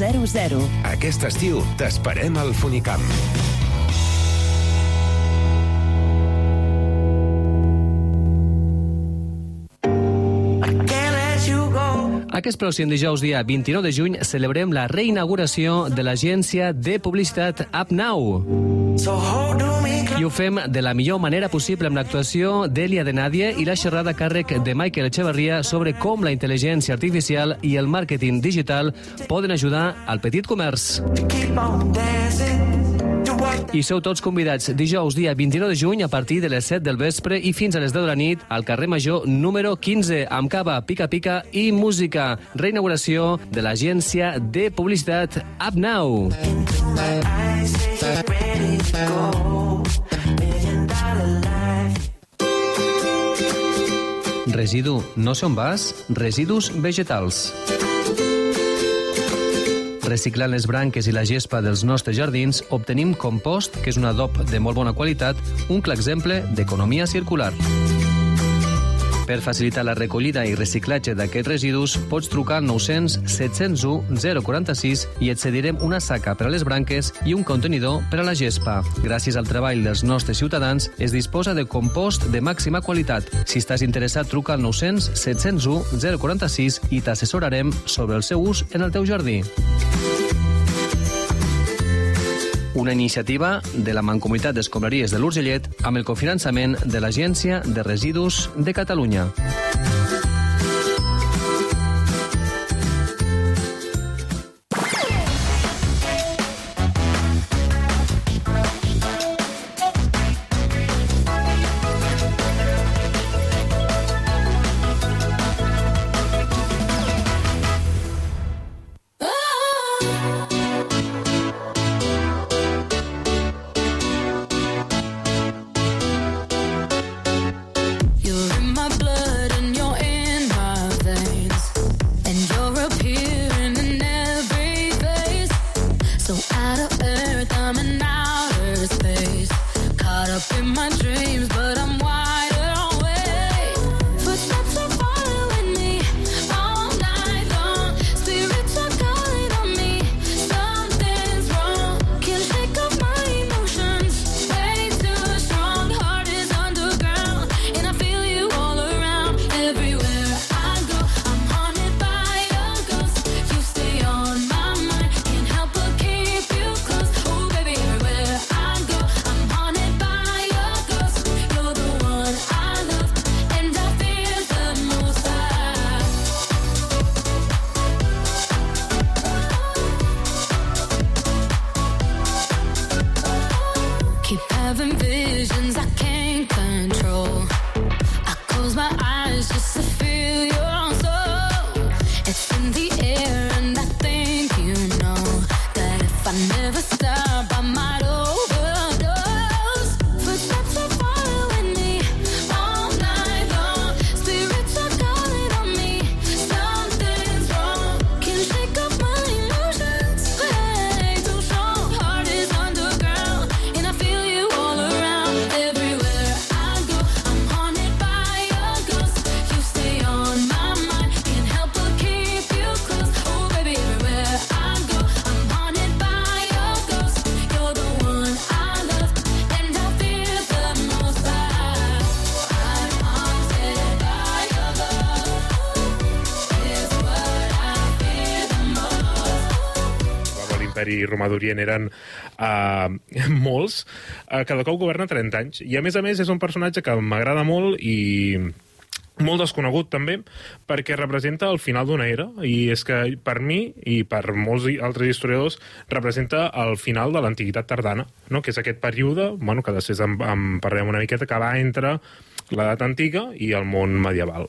900. Aquest estiu t'esperem al Funicamp. Aquest pròxim dijous, dia 29 de juny, celebrem la reinauguració de l'agència de publicitat UpNow. I ho fem de la millor manera possible amb l'actuació d'Elia de Nadia i la xerrada càrrec de Michael Echeverria sobre com la intel·ligència artificial i el màrqueting digital poden ajudar al petit comerç. I sou tots convidats dijous, dia 29 de juny, a partir de les 7 del vespre i fins a les 10 de la nit, al carrer Major número 15, amb cava, pica-pica i música. Reinauguració de l'agència de publicitat UpNow. Residu, no sé on vas? Residus vegetals. Reciclant les branques i la gespa dels nostres jardins, obtenim compost, que és un adob de molt bona qualitat, un clar exemple d'economia circular. Per facilitar la recollida i reciclatge d'aquests residus, pots trucar al 900 701 046 i et cedirem una saca per a les branques i un contenidor per a la gespa. Gràcies al treball dels nostres ciutadans, es disposa de compost de màxima qualitat. Si estàs interessat, truca al 900 701 046 i t'assessorarem sobre el seu ús en el teu jardí una iniciativa de la Mancomunitat d'Escombraries de l'Urgellet amb el cofinançament de l'Agència de Residus de Catalunya. A l'imperi romà d'Orient eren uh, molts, uh, cada cop governa 30 anys. I a més a més és un personatge que m'agrada molt i molt desconegut també, perquè representa el final d'una era, i és que per mi i per molts i- altres historiadors representa el final de l'antiguitat tardana, no? que és aquest període, bueno, que després en, en parlem una miqueta, que va entre l'edat antiga i el món medieval.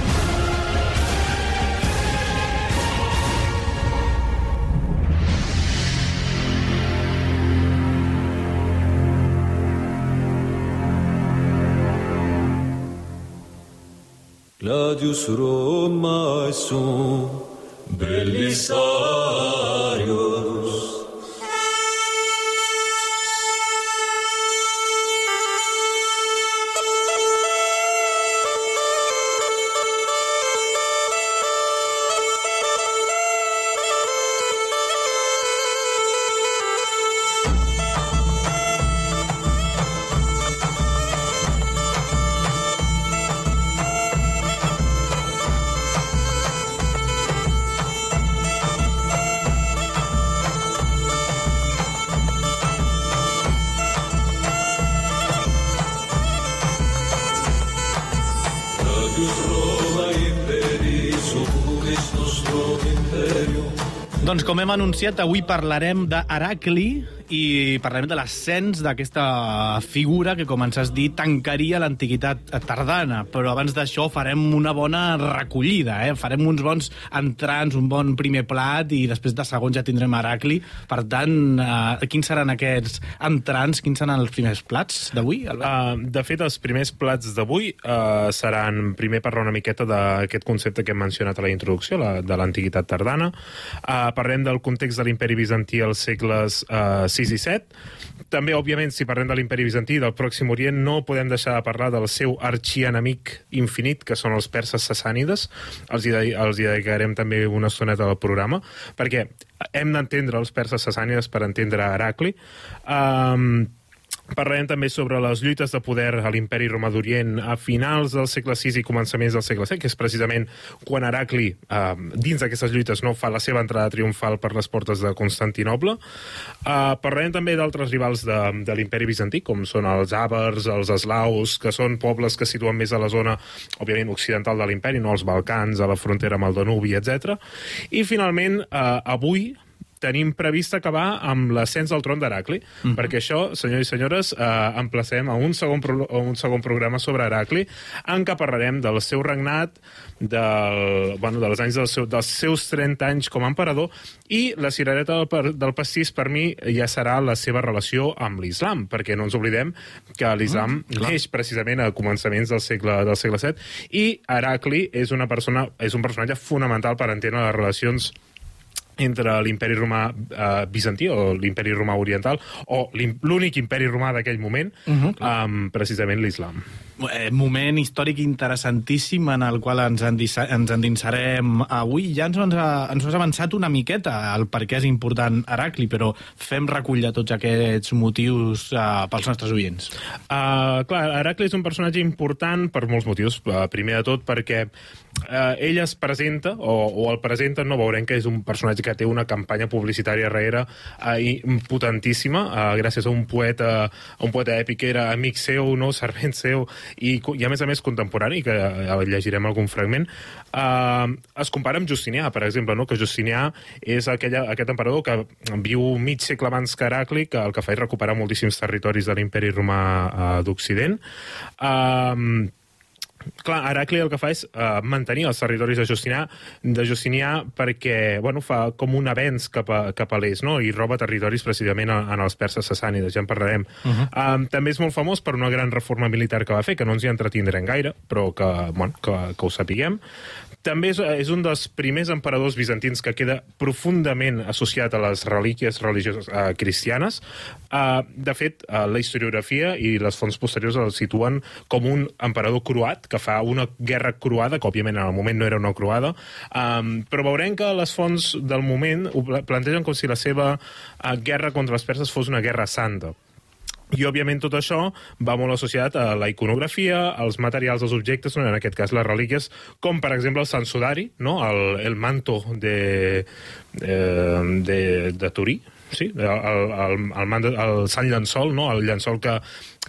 Claudius Romaeum, Belisarius, Doncs com hem anunciat, avui parlarem d'Heracli i parlarem de l'ascens d'aquesta figura que, com ens has dit, tancaria l'antiguitat tardana. Però abans d'això farem una bona recollida, eh? farem uns bons entrants, un bon primer plat i després de segon ja tindrem Heracli. Per tant, eh, quins seran aquests entrants, quins seran els primers plats d'avui, Albert? Uh, de fet, els primers plats d'avui uh, seran primer parlar una miqueta d'aquest concepte que hem mencionat a la introducció, la, de l'antiguitat tardana. Uh, parlem del context de l'imperi bizantí als segles uh, 6 i 7. També, òbviament, si parlem de l'imperi bizantí del Pròxim Orient, no podem deixar de parlar del seu arxienemic infinit, que són els perses sassànides. Els hi, de- els hi dedicarem també una estoneta al programa, perquè hem d'entendre els perses sassànides per entendre Heracli. Um, Parlarem també sobre les lluites de poder a l'imperi romà d'Orient a finals del segle VI i començaments del segle VII, que és precisament quan Heracli, eh, dins d'aquestes lluites, no fa la seva entrada triomfal per les portes de Constantinoble. Eh, parlarem també d'altres rivals de, de l'imperi bizantí, com són els àvars, els eslaus, que són pobles que situen més a la zona, òbviament, occidental de l'imperi, no als Balcans, a la frontera amb el Danubi, etc. I, finalment, eh, avui tenim previst acabar amb l'ascens al tron d'Heracli, mm -hmm. perquè això, senyors i senyores, eh, emplacem a un segon, pro a un segon programa sobre Heracli, en què parlarem del seu regnat, del, bueno, dels anys del seu, dels seus 30 anys com a emperador, i la cirereta del, del pastís, per mi, ja serà la seva relació amb l'islam, perquè no ens oblidem que l'islam mm, neix precisament a començaments del segle, del segle VII, i Heracli és, una persona, és un personatge fonamental per entendre les relacions entre l'imperi romà eh, bizantí o l'imperi romà oriental o l'únic imperi romà d'aquell moment uh -huh, amb precisament l'islam. Eh, moment històric interessantíssim en el qual ens, ens endinsarem avui. Ja ens, ens, ens has avançat una miqueta el per què és important Heracli, però fem recull de tots aquests motius uh, pels nostres oients. Uh, clar, Heracli és un personatge important per molts motius. Uh, primer de tot perquè uh, ell es presenta, o, o el presenta, no veurem que és un personatge que té una campanya publicitària darrere uh, potentíssima, uh, gràcies a un poeta, a un poeta èpic que era amic seu, no, servent seu, i, i a més a més contemporani, que uh, llegirem algun fragment, uh, es compara amb Justinià, per exemple, no? que Justinià és aquella, aquest emperador que viu mig segle abans que Heracli, que el que fa és recuperar moltíssims territoris de l'imperi romà uh, d'Occident. Uh, Clar, Heracli el que fa és uh, mantenir els territoris de Justinià, de Justinià perquè bueno, fa com un avenç cap a, cap a l'est no? i roba territoris precisament en, en els perses sassànides, ja en parlarem. Uh -huh. um, també és molt famós per una gran reforma militar que va fer, que no ens hi entretindrem gaire, però que, bueno, que, que ho sapiguem. També és, és un dels primers emperadors bizantins que queda profundament associat a les relíquies religioses uh, cristianes. Uh, de fet, uh, la historiografia i les fonts posteriors el situen com un emperador croat que fa una guerra croada, que òbviament en el moment no era una croada, um, però veurem que les fonts del moment ho pla- plantegen com si la seva uh, guerra contra els perses fos una guerra santa. I, òbviament, tot això va molt associat a la iconografia, als materials dels objectes, en aquest cas les relíquies, com, per exemple, el Sant Sudari, no? el, el manto de, eh, de, de Turí, sí? el, el, el, man- el Sant Llençol, no? el llençol que,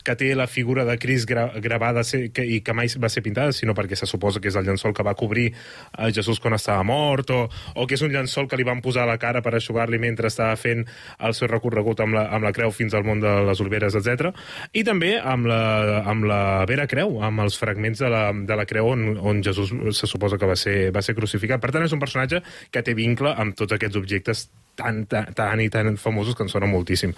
que té la figura de Crist gra, gravada se- que, i que mai va ser pintada, sinó perquè se suposa que és el llençol que va cobrir a Jesús quan estava mort, o, o que és un llençol que li van posar a la cara per aixugar-li mentre estava fent el seu recorregut amb la, amb la creu fins al món de les oliveres, etc. I també amb la, amb la Vera Creu, amb els fragments de la, de la creu on, on Jesús se suposa que va ser, va ser crucificat. Per tant, és un personatge que té vincle amb tots aquests objectes tan, tan, tan i tan famosos que ens sonen moltíssim.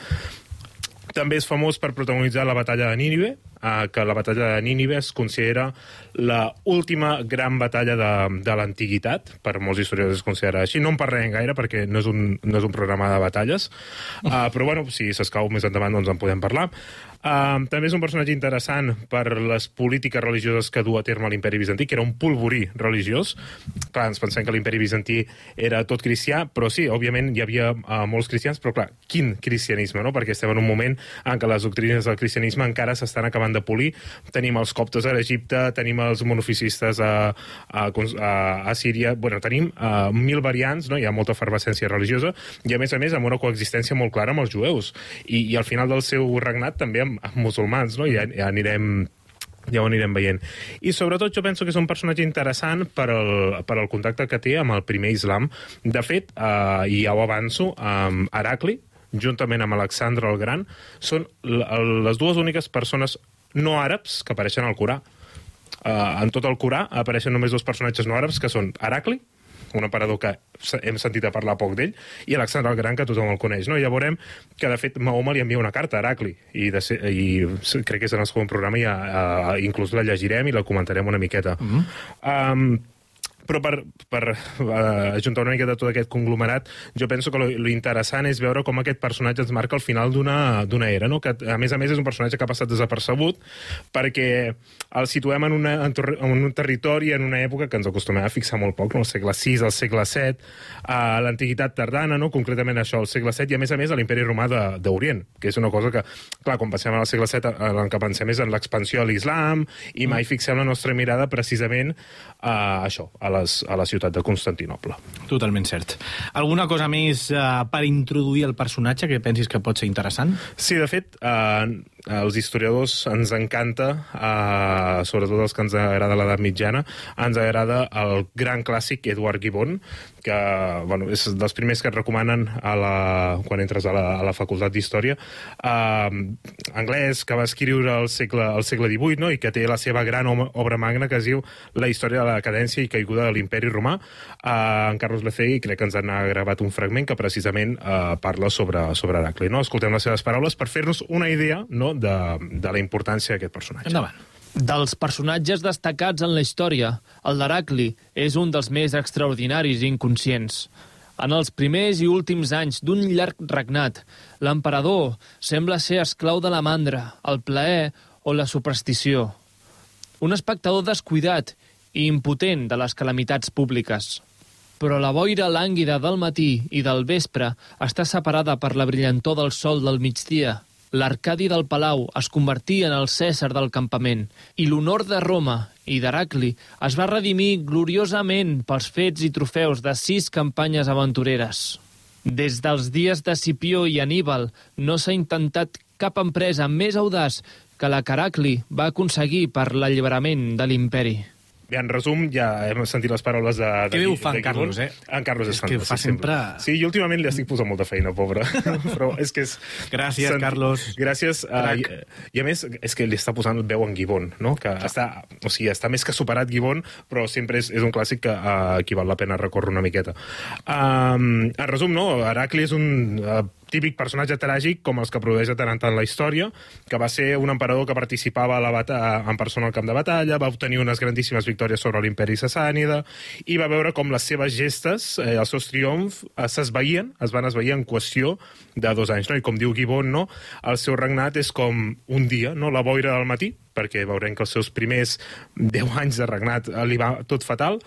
També és famós per protagonitzar la batalla de Nínive, eh, que la batalla de Nínive es considera la última gran batalla de, de l'antiguitat, per molts historiadors es considera així. No en parlarem gaire perquè no és un, no és un programa de batalles, uh, però bueno, si s'escau més endavant doncs en podem parlar. Uh, també és un personatge interessant per les polítiques religioses que du a terme l'imperi bizantí, que era un polvorí religiós. Clar, ens pensem que l'imperi bizantí era tot cristià, però sí, òbviament hi havia uh, molts cristians, però clar, quin cristianisme, no? Perquè estem en un moment en què les doctrines del cristianisme encara s'estan acabant de polir. Tenim els coptes a Egipte, tenim els monoficistes a, a, a, a Síria, bueno, tenim uh, mil variants, no? hi ha molta efervescència religiosa, i a més a més amb una coexistència molt clara amb els jueus. I, i al final del seu regnat també amb, amb musulmans, no? Ja, ja anirem ja ho anirem veient. I sobretot jo penso que és un personatge interessant per al, per al contacte que té amb el primer islam. De fet, eh, i ja ho avanço, amb Heracli, juntament amb Alexandre el Gran, són les dues úniques persones no àrabs que apareixen al Corà. Uh, en tot el Corà apareixen només dos personatges no àrabs, que són Heracli, un emperador que hem sentit a parlar poc d'ell, i Alexandre el Gran, que tothom el coneix. No? I ja veurem que, de fet, Mahoma li envia una carta a Heracli, i, de ser, i crec que és en el segon programa, i uh, inclús la llegirem i la comentarem una miqueta. Mm -hmm. um, però per, per uh, ajuntar una de tot aquest conglomerat, jo penso que lo, lo interessant és veure com aquest personatge ens marca el final d'una era, no? que a més a més és un personatge que ha passat desapercebut perquè el situem en, una, en, en un territori, en una època que ens acostumem a fixar molt poc, no? el segle VI, el segle VII, a l'antiguitat tardana, no? concretament això, el segle VII, i a més a més a l'imperi romà d'Orient, que és una cosa que, clar, quan passem al segle VII, el que pensem és en l'expansió a l'islam, i mai fixem la nostra mirada precisament a això, a, les, a la ciutat de Constantinople. Totalment cert. Alguna cosa més uh, per introduir el personatge que pensis que pot ser interessant? Sí, de fet, eh, als historiadors ens encanta, eh, sobretot els que ens agrada l'edat mitjana, ens agrada el gran clàssic Eduard Gibbon, que bueno, és dels primers que et recomanen a la, quan entres a la, a la facultat d'Història, eh, anglès, que va escriure al segle, al segle XVIII no? i que té la seva gran obra magna que es diu La història de la decadència i caiguda de l'imperi romà. Eh, en Carlos Lecegui crec que ens han gravat un fragment que precisament eh, parla sobre, sobre Heracli. No? Escoltem les seves paraules per fer-nos una idea no? De, de la importància d'aquest personatge. Endavant. Dels personatges destacats en la història, el d'Heracli és un dels més extraordinaris i inconscients. En els primers i últims anys d'un llarg regnat, l'emperador sembla ser esclau de la mandra, el plaer o la superstició. Un espectador descuidat i impotent de les calamitats públiques. Però la boira lànguida del matí i del vespre està separada per la brillantor del sol del migdia. L'Arcadi del Palau es convertia en el Cèsar del campament i l'honor de Roma i d'Heracli es va redimir gloriosament pels fets i trofeus de sis campanyes aventureres. Des dels dies de Scipió i Aníbal no s'ha intentat cap empresa més audaç que la que Heracli va aconseguir per l'alliberament de l'imperi. Bé, en resum, ja hem sentit les paraules de... de Que bé ho fa en Carlos, eh? En Carlos és, És que fantàstic, fa sempre- Sí, i últimament li estic posant molta feina, pobre. Però és que és... Gràcies, Carlos. Gràcies. Uh, i, I a més, és que li està posant veu en Gibbon, no? Que està, o sigui, està més que superat Gibbon, però sempre és, és un clàssic que uh, aquí val la pena recórrer una miqueta. Um, en resum, no? Heracli és un uh, típic personatge tràgic com els que produeix de tant en tant la història, que va ser un emperador que participava a la en persona al camp de batalla, va obtenir unes grandíssimes victòries sobre l'imperi sassànida i va veure com les seves gestes, eh, els seus triomfs, eh, s'esveïen, es van esveir en qüestió de dos anys. No? I com diu Gibbon, no? el seu regnat és com un dia, no? la boira del matí, perquè veurem que els seus primers 10 anys de regnat li va tot fatal,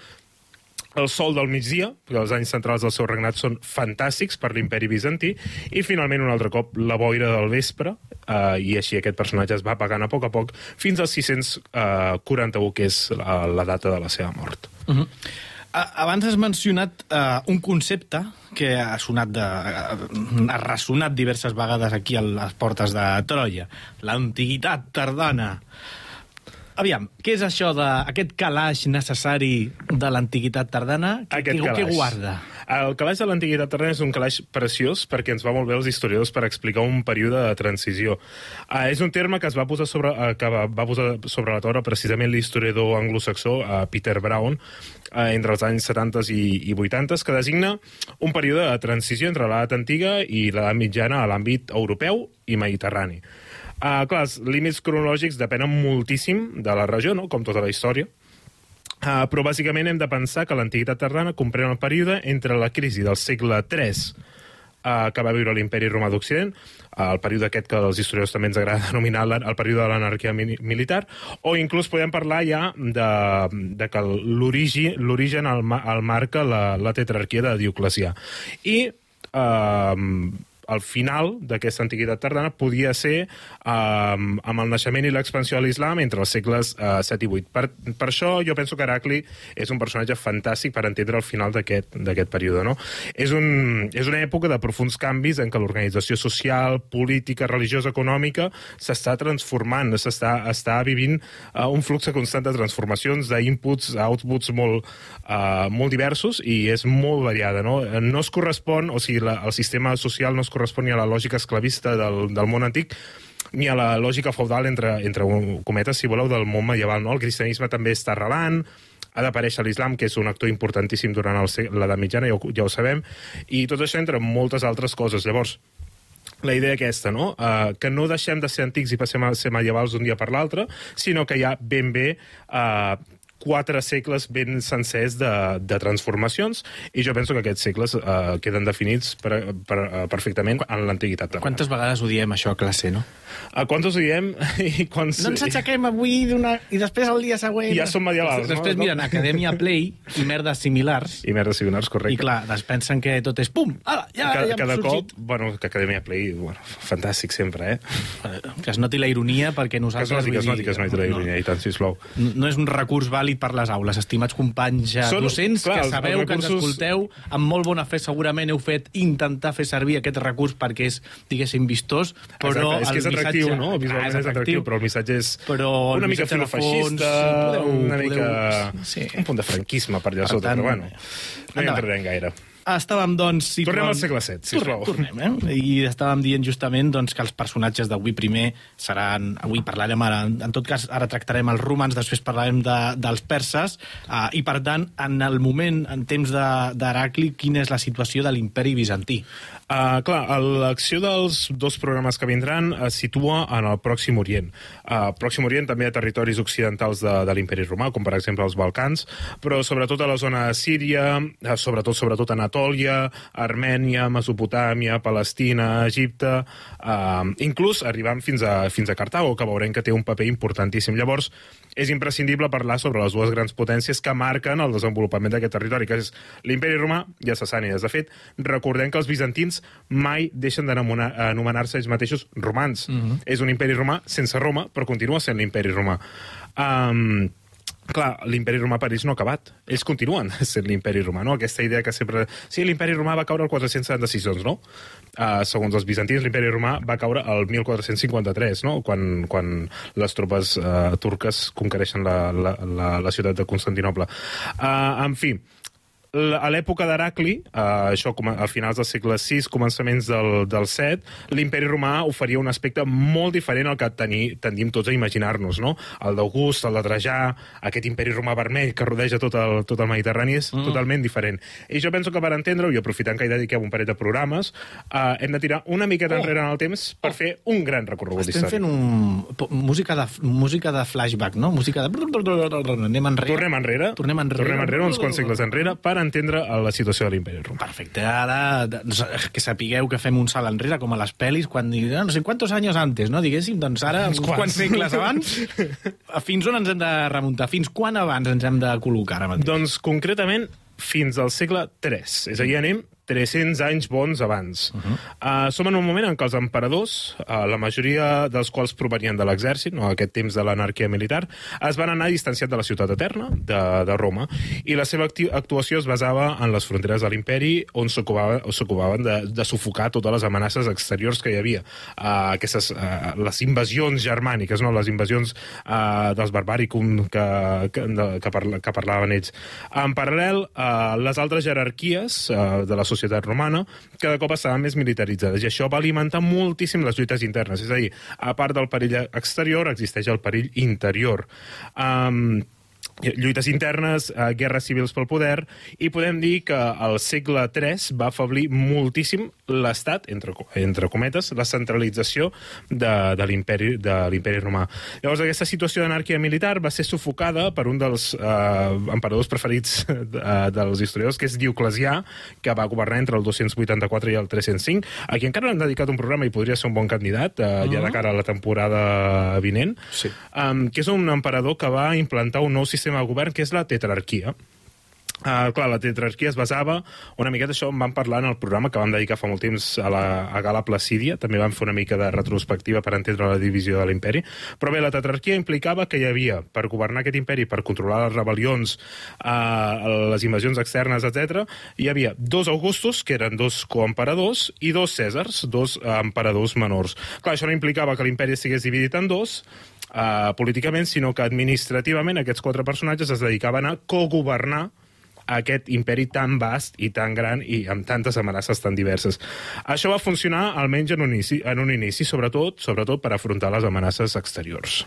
el sol del migdia, perquè els anys centrals del seu regnat són fantàstics per l'imperi bizantí, i finalment un altre cop la boira del vespre, eh, i així aquest personatge es va apagant a poc a poc fins als 641, que és la, la data de la seva mort. Uh -huh. Abans has mencionat uh, un concepte que ha sonat de, uh, ha ressonat diverses vegades aquí a les portes de Troia, l'antiguitat tardana. Aviam, què és això d'aquest calaix necessari de l'antiguitat tardana? Què, Aquest què, guarda? El calaix de l'antiguitat tardana és un calaix preciós perquè ens va molt bé els historiadors per explicar un període de transició. Uh, és un terme que es va posar sobre, uh, que va, va posar sobre la taula precisament l'historiador anglosaxó uh, Peter Brown uh, entre els anys 70 i, i 80 que designa un període de transició entre l'edat antiga i l'edat mitjana a l'àmbit europeu i mediterrani. Uh, clar, els límits cronològics depenen moltíssim de la regió, no? com tota la història. Uh, però bàsicament hem de pensar que l'antiguitat tardana comprèn el període entre la crisi del segle III uh, que va viure l'imperi romà d'Occident, el període aquest que als historiadors també ens agrada denominar el període de l'anarquia mi militar, o inclús podem parlar ja de, de que l'origen el, el marca la, la tetrarquia de Dioclecià. I uh, el final d'aquesta antiguitat tardana podia ser um, amb el naixement i l'expansió de l'islam entre els segles uh, 7 i 8. Per, per això jo penso que Heracli és un personatge fantàstic per entendre el final d'aquest període. No? És, un, és una època de profuns canvis en què l'organització social, política, religiosa, econòmica s'està transformant, s'està està vivint uh, un flux constant de transformacions, d'inputs, outputs molt, uh, molt diversos i és molt variada. No, no es correspon, o sigui, la, el sistema social no es correspon ni a la lògica esclavista del, del món antic ni a la lògica feudal entre, entre cometes, si voleu, del món medieval. No? El cristianisme també està arrelant, ha d'aparèixer l'islam, que és un actor importantíssim durant l'edat mitjana, ja ho, ja ho sabem, i tot això entre moltes altres coses. Llavors, la idea aquesta, no? Uh, que no deixem de ser antics i passem a ser medievals d'un dia per l'altre, sinó que ha ben bé uh, quatre segles ben sencers de, de transformacions, i jo penso que aquests segles uh, queden definits per, per, uh, perfectament en l'antiguitat. Quantes vegades ho diem, això, a classe, no? A quantos ho diem? I quants... No ens aixequem avui d'una... I després el dia següent... I ja som medievals, no? Després No? miren Acadèmia Play i merdes similars. I merdes similars, correcte. I clar, es pensen que tot és pum, ala, ja, cada, ja hem cada sorgit. cop, bueno, que Acadèmia Play, bueno, fantàstic sempre, eh? Que es noti la ironia perquè Que es nosaltres... noti, que es noti, que es noti la ironia, i tant, sisplau. No, no és un recurs vàlid per les aules, estimats companys eh, Són- docents, clar, que sabeu els que ens recursos- escolteu, amb molt bona fe segurament heu fet intentar fer servir aquest recurs perquè és, diguéssim, vistós, però Exacte, és que és el atractiu, missatge... no? Visualment Ah, és atractiu, però el missatge és Però el una mica sí, podeu- una podeu- mica... sí. Un punt de franquisme per allà Per sota, tant, però bueno, no hi entrarem gaire. Estàvem, doncs... Tornem situant- al segle VII, sisplau. Tornem, tornem, eh? I estàvem dient justament doncs, que els personatges d'avui primer seran... Avui parlarem ara, en tot cas, ara tractarem els romans, després parlarem de, dels perses, uh, i per tant, en el moment, en temps de- d'Heracli, quina és la situació de l'imperi bizantí? Uh, clar, l'acció dels dos programes que vindran es situa en el Pròxim Orient. Uh, Pròxim Orient també ha territoris occidentals de, de l'imperi romà, com per exemple els Balcans, però sobretot a la zona de Síria, sobretot sobretot Anatòlia, Armènia, Mesopotàmia, Palestina, Egipte, uh, inclús arribant fins a, fins a Cartago, que veurem que té un paper importantíssim. Llavors, és imprescindible parlar sobre les dues grans potències que marquen el desenvolupament d'aquest territori, que és l'imperi romà i sassànides. De fet, recordem que els bizantins mai deixen d'anomenar-se ells mateixos romans. És un imperi romà sense Roma, però continua sent l'imperi romà. Um, Clar, l'imperi romà per ells no ha acabat. Ells continuen sent l'imperi romà, no? Aquesta idea que sempre... Sí, l'imperi romà va caure el 476, doncs no? Uh, segons els bizantins, l'imperi romà va caure el 1453, no? Quan, quan les tropes uh, turques conquereixen la, la, la, la ciutat de Constantinople. Uh, en fi, a l'època d'Heracli, eh, això com a, a finals del segle VI, començaments del, del VII, l'imperi romà oferia un aspecte molt diferent al que teni, tendim tots a imaginar-nos, no? El d'August, el de Trajà, aquest imperi romà vermell que rodeja tot el, tot el Mediterrani és mm. totalment diferent. I jo penso que per entendre-ho, i aprofitant que hi dediquem un parell de programes, eh, hem de tirar una miqueta oh. enrere en el temps per oh. fer un gran recorregut Estem històric. fent un... música de, música de flashback, no? Música de... Anem enrere. Tornem enrere, Tornem enrere. tornem enrere uns quants segles enrere per entendre eh, la situació de l'imperi romà. Perfecte, ara doncs, que sapigueu que fem un salt enrere, com a les pel·lis, quan diguin, no sé quantos anys antes, no? Diguéssim, doncs ara, uns quants. quants segles abans, fins on ens hem de remuntar? Fins quan abans ens hem de col·locar ara mateix? Doncs concretament fins al segle III. És a dir, anem 300 anys bons abans. Uh -huh. uh, som en un moment en què els emperadors, uh, la majoria dels quals provenien de l'exèrcit, no, aquest temps de l'anarquia militar, es van anar distanciant de la ciutat eterna, de, de Roma, i la seva actuació es basava en les fronteres de l'imperi, on s'ocupaven s'ocupaven de, de sufocar totes les amenaces exteriors que hi havia. Uh, aquestes, uh, les invasions germàniques, no? les invasions uh, dels barbaricum que, que, de, que, parla, que parlaven ells. En paral·lel, uh, les altres jerarquies uh, de la societat romana cada cop estaven més militaritzades i això va alimentar moltíssim les lluites internes. És a dir, a part del perill exterior, existeix el perill interior. Um, lluites internes, eh, guerres civils pel poder, i podem dir que al segle III va afablir moltíssim l'estat, entre, entre cometes, la centralització de, de l'imperi romà. Llavors, aquesta situació d'anarquia militar va ser sufocada per un dels eh, emperadors preferits de, dels historiadors, que és Dioclesià, que va governar entre el 284 i el 305, a qui encara han dedicat un programa i podria ser un bon candidat, eh, ja de cara a la temporada vinent, Sí. um, que és un emperador que va implantar un nou sistema de govern, que és la tetrarquia. Uh, clar, la tetrarquia es basava una miqueta, això en vam parlar en el programa que vam dedicar fa molt temps a, la, a Gala Placídia, també vam fer una mica de retrospectiva per entendre la divisió de l'imperi, però bé, la tetrarquia implicava que hi havia, per governar aquest imperi, per controlar les rebel·lions, uh, les invasions externes, etc, hi havia dos augustos, que eren dos coemperadors, i dos cèsars, dos emperadors menors. Clar, això no implicava que l'imperi estigués dividit en dos, uh, políticament, sinó que administrativament aquests quatre personatges es dedicaven a cogovernar aquest imperi tan vast i tan gran i amb tantes amenaces tan diverses. Això va funcionar almenys en un inici, en un inici sobretot, sobretot per afrontar les amenaces exteriors.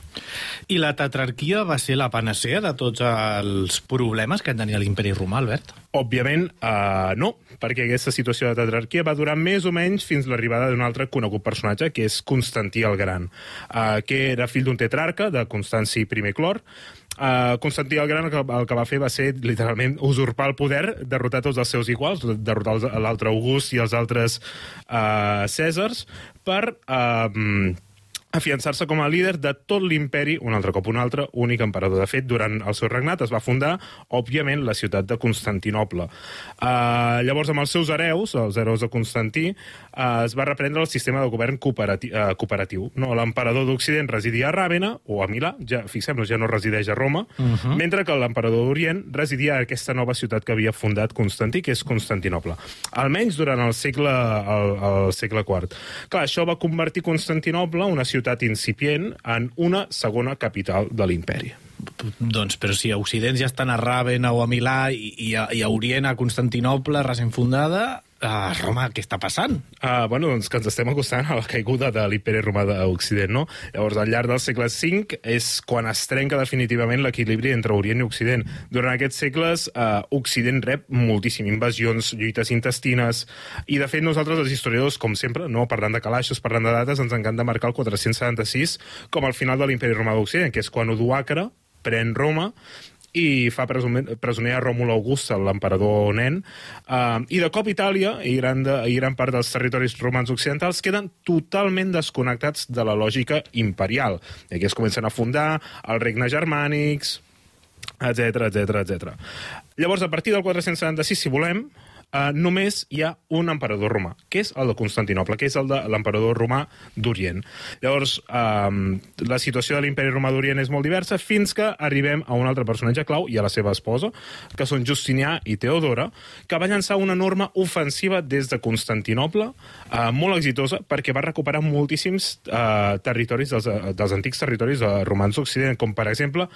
I la tetrarquia va ser la panacea de tots els problemes que tenia l'imperi romà, Albert? Òbviament, uh, no, perquè aquesta situació de tetrarquia va durar més o menys fins l'arribada d'un altre conegut personatge, que és Constantí el Gran, uh, que era fill d'un tetrarca, de Constanci I Clor. Uh, Constantí el Gran el que, el que va fer va ser, literalment, usurpar el poder, derrotar tots els seus iguals, derrotar l'altre August i els altres uh, Cèsars, per... Uh, afiançar-se com a líder de tot l'imperi, un altre cop un altre, únic emperador. De fet, durant el seu regnat es va fundar, òbviament, la ciutat de Constantinople. Uh, llavors, amb els seus hereus, els hereus de Constantí, uh, es va reprendre el sistema de govern cooperati uh, cooperatiu. No? L'emperador d'Occident residia a Ràvena o a Milà, ja, fixem-nos, ja no resideix a Roma, uh -huh. mentre que l'emperador d'Orient residia a aquesta nova ciutat que havia fundat Constantí, que és Constantinople. Almenys durant el segle, el, el segle IV. Clar, això va convertir Constantinople, una ciutat incipient, en una segona capital de l'imperi. Doncs, però si a Occident ja estan a Ràvena o a Milà i, i, a, i a Orient, a Constantinople, recent fundada, a Roma, què està passant? Uh, bueno, doncs que ens estem acostant a la caiguda de l'imperi romà d'Occident, no? Llavors, al llarg del segle V és quan es trenca definitivament l'equilibri entre Orient i Occident. Durant aquests segles, uh, Occident rep moltíssim invasions, lluites intestines, i de fet nosaltres, els historiadors, com sempre, no parlant de calaixos, parlant de dates, ens encanta marcar el 476 com el final de l'imperi romà d'Occident, que és quan Odoacre pren Roma i fa presumer, presoner a Ròmul Augusta, l'emperador nen, uh, i de cop Itàlia i gran, de, i gran part dels territoris romans occidentals queden totalment desconnectats de la lògica imperial. I aquí es comencen a fundar els regnes germànics, etc etc etc. Llavors, a partir del 476, si volem, uh, només hi ha un emperador romà, que és el de Constantinople, que és el de l'emperador romà d'Orient. Llavors, um, la situació de l'imperi romà d'Orient és molt diversa fins que arribem a un altre personatge clau i a la seva esposa, que són Justinià i Teodora, que va llançar una enorme ofensiva des de Constantinople, uh, molt exitosa, perquè va recuperar moltíssims uh, territoris dels, uh, dels antics territoris uh, romans d'Occident, com per exemple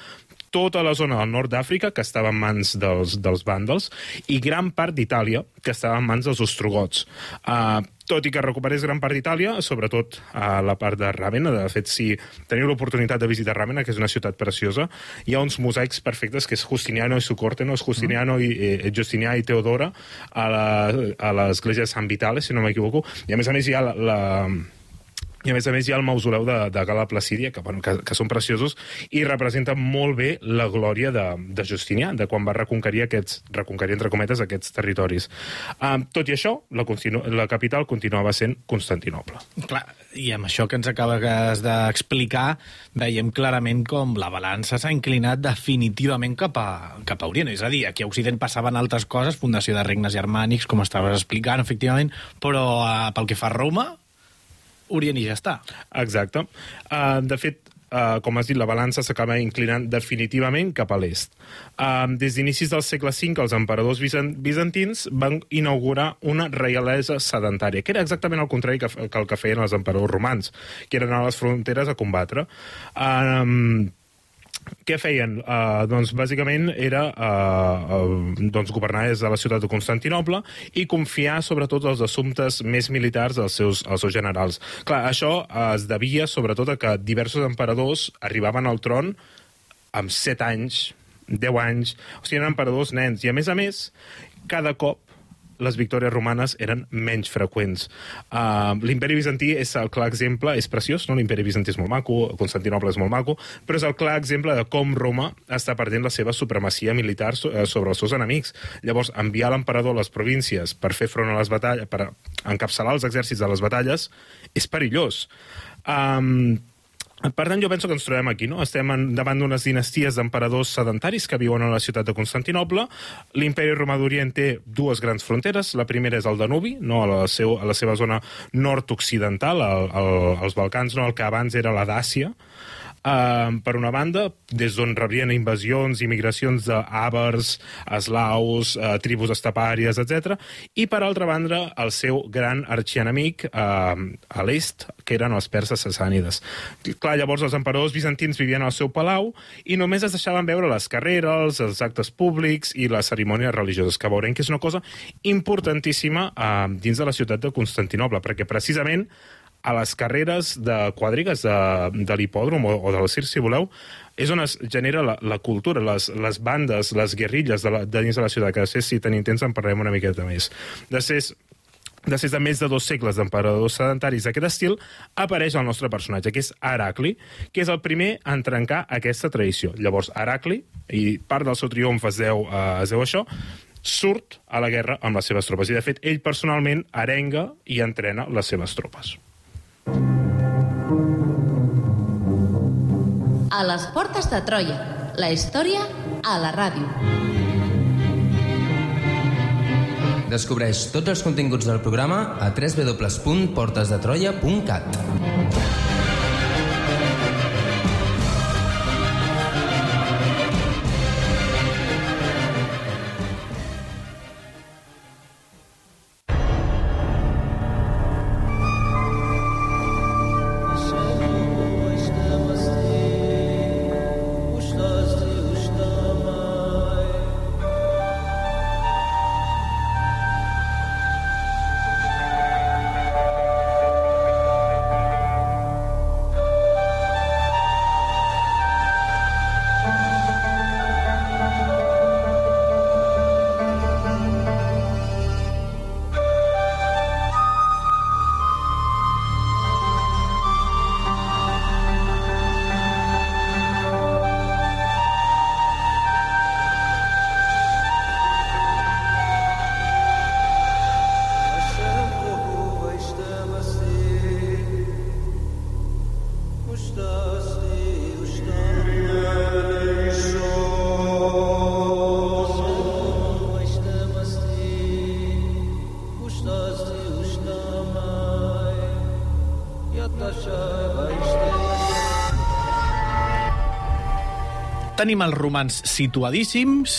tota la zona del nord d'Àfrica, que estava en mans dels, dels vàndals, i gran part d'Itàlia, que estava en mans dels ostrogots. Uh, tot i que recuperés gran part d'Itàlia, sobretot a la part de Ràvena, de fet, si teniu l'oportunitat de visitar Ràvena, que és una ciutat preciosa, hi ha uns mosaics perfectes, que és Justiniano i Sucorte, no? És Justiniano i, eh, Justinià i Teodora a l'església de Sant Vitale, si no m'equivoco, i a més a més hi ha la, la i a més a més hi ha el mausoleu de, de Gala Placídia, que, bueno, que, que són preciosos, i representen molt bé la glòria de, de Justinià, de quan va reconquerir aquests, reconquerir entre cometes aquests territoris. Um, tot i això, la, la capital continuava sent Constantinople. Clar, i amb això que ens acabes d'explicar, veiem clarament com la balança s'ha inclinat definitivament cap a, cap a Orient. És a dir, aquí a Occident passaven altres coses, fundació de regnes germànics, com estaves explicant, efectivament, però uh, pel que fa a Roma, Orient i ja està. Exacte. Uh, de fet, uh, com has dit, la balança s'acaba inclinant definitivament cap a l'est. Uh, des d'inicis del segle V, els emperadors bizan bizantins van inaugurar una reialesa sedentària, que era exactament el contrari que, que el que feien els emperadors romans, que eren a les fronteres a combatre. Uh, què feien? Uh, doncs bàsicament era uh, uh, doncs governar des de la ciutat de Constantinople i confiar sobretot els assumptes més militars als seus, als seus generals. Clar, això es devia sobretot a que diversos emperadors arribaven al tron amb set anys 10 anys, o sigui, eren emperadors nens. I, a més a més, cada cop les victòries romanes eren menys freqüents. Uh, L'imperi bizantí és el clar exemple, és preciós, no? l'imperi bizantí és molt maco, Constantinople és molt maco, però és el clar exemple de com Roma està perdent la seva supremacia militar eh, sobre els seus enemics. Llavors, enviar l'emperador a les províncies per fer front a les batalles, per encapçalar els exèrcits de les batalles, és perillós. Um, per tant, jo penso que ens trobem aquí, no? Estem en, davant d'unes dinasties d'emperadors sedentaris que viuen a la ciutat de Constantinople. L'imperi romà d'Orient té dues grans fronteres. La primera és el Danubi, no? a, la seu, a la seva zona nord-occidental, al, al, als Balcans, no? el que abans era la Dàcia, Uh, per una banda, des d'on rebrien invasions i migracions d'àvars, eslaus, uh, tribus estepàries, etc. I per altra banda, el seu gran arxienemic uh, a l'est, que eren els perses sassànides. Clar, llavors els emperadors bizantins vivien al seu palau i només es deixaven veure les carreres, els actes públics i les cerimònies religioses, que veurem que és una cosa importantíssima uh, dins de la ciutat de Constantinople, perquè precisament a les carreres de quadrigues de, de l'hipòdrom o, o del circ, si voleu, és on es genera la, la cultura, les, les bandes, les guerrilles de, la, de dins de la ciutat, que després, si tenim temps, en parlarem una miqueta més. Després, després de més de dos segles d'emperadors sedentaris d'aquest estil, apareix el nostre personatge, que és Heracli, que és el primer en trencar aquesta tradició. Llavors, Heracli, i part del seu triomf es deu, uh, es deu a això, surt a la guerra amb les seves tropes. I, de fet, ell personalment arenga i entrena les seves tropes. A les portes de Troia. La història a la ràdio. Descobreix tots els continguts del programa a www.portesdetroia.cat. Tenim els romans situadíssims,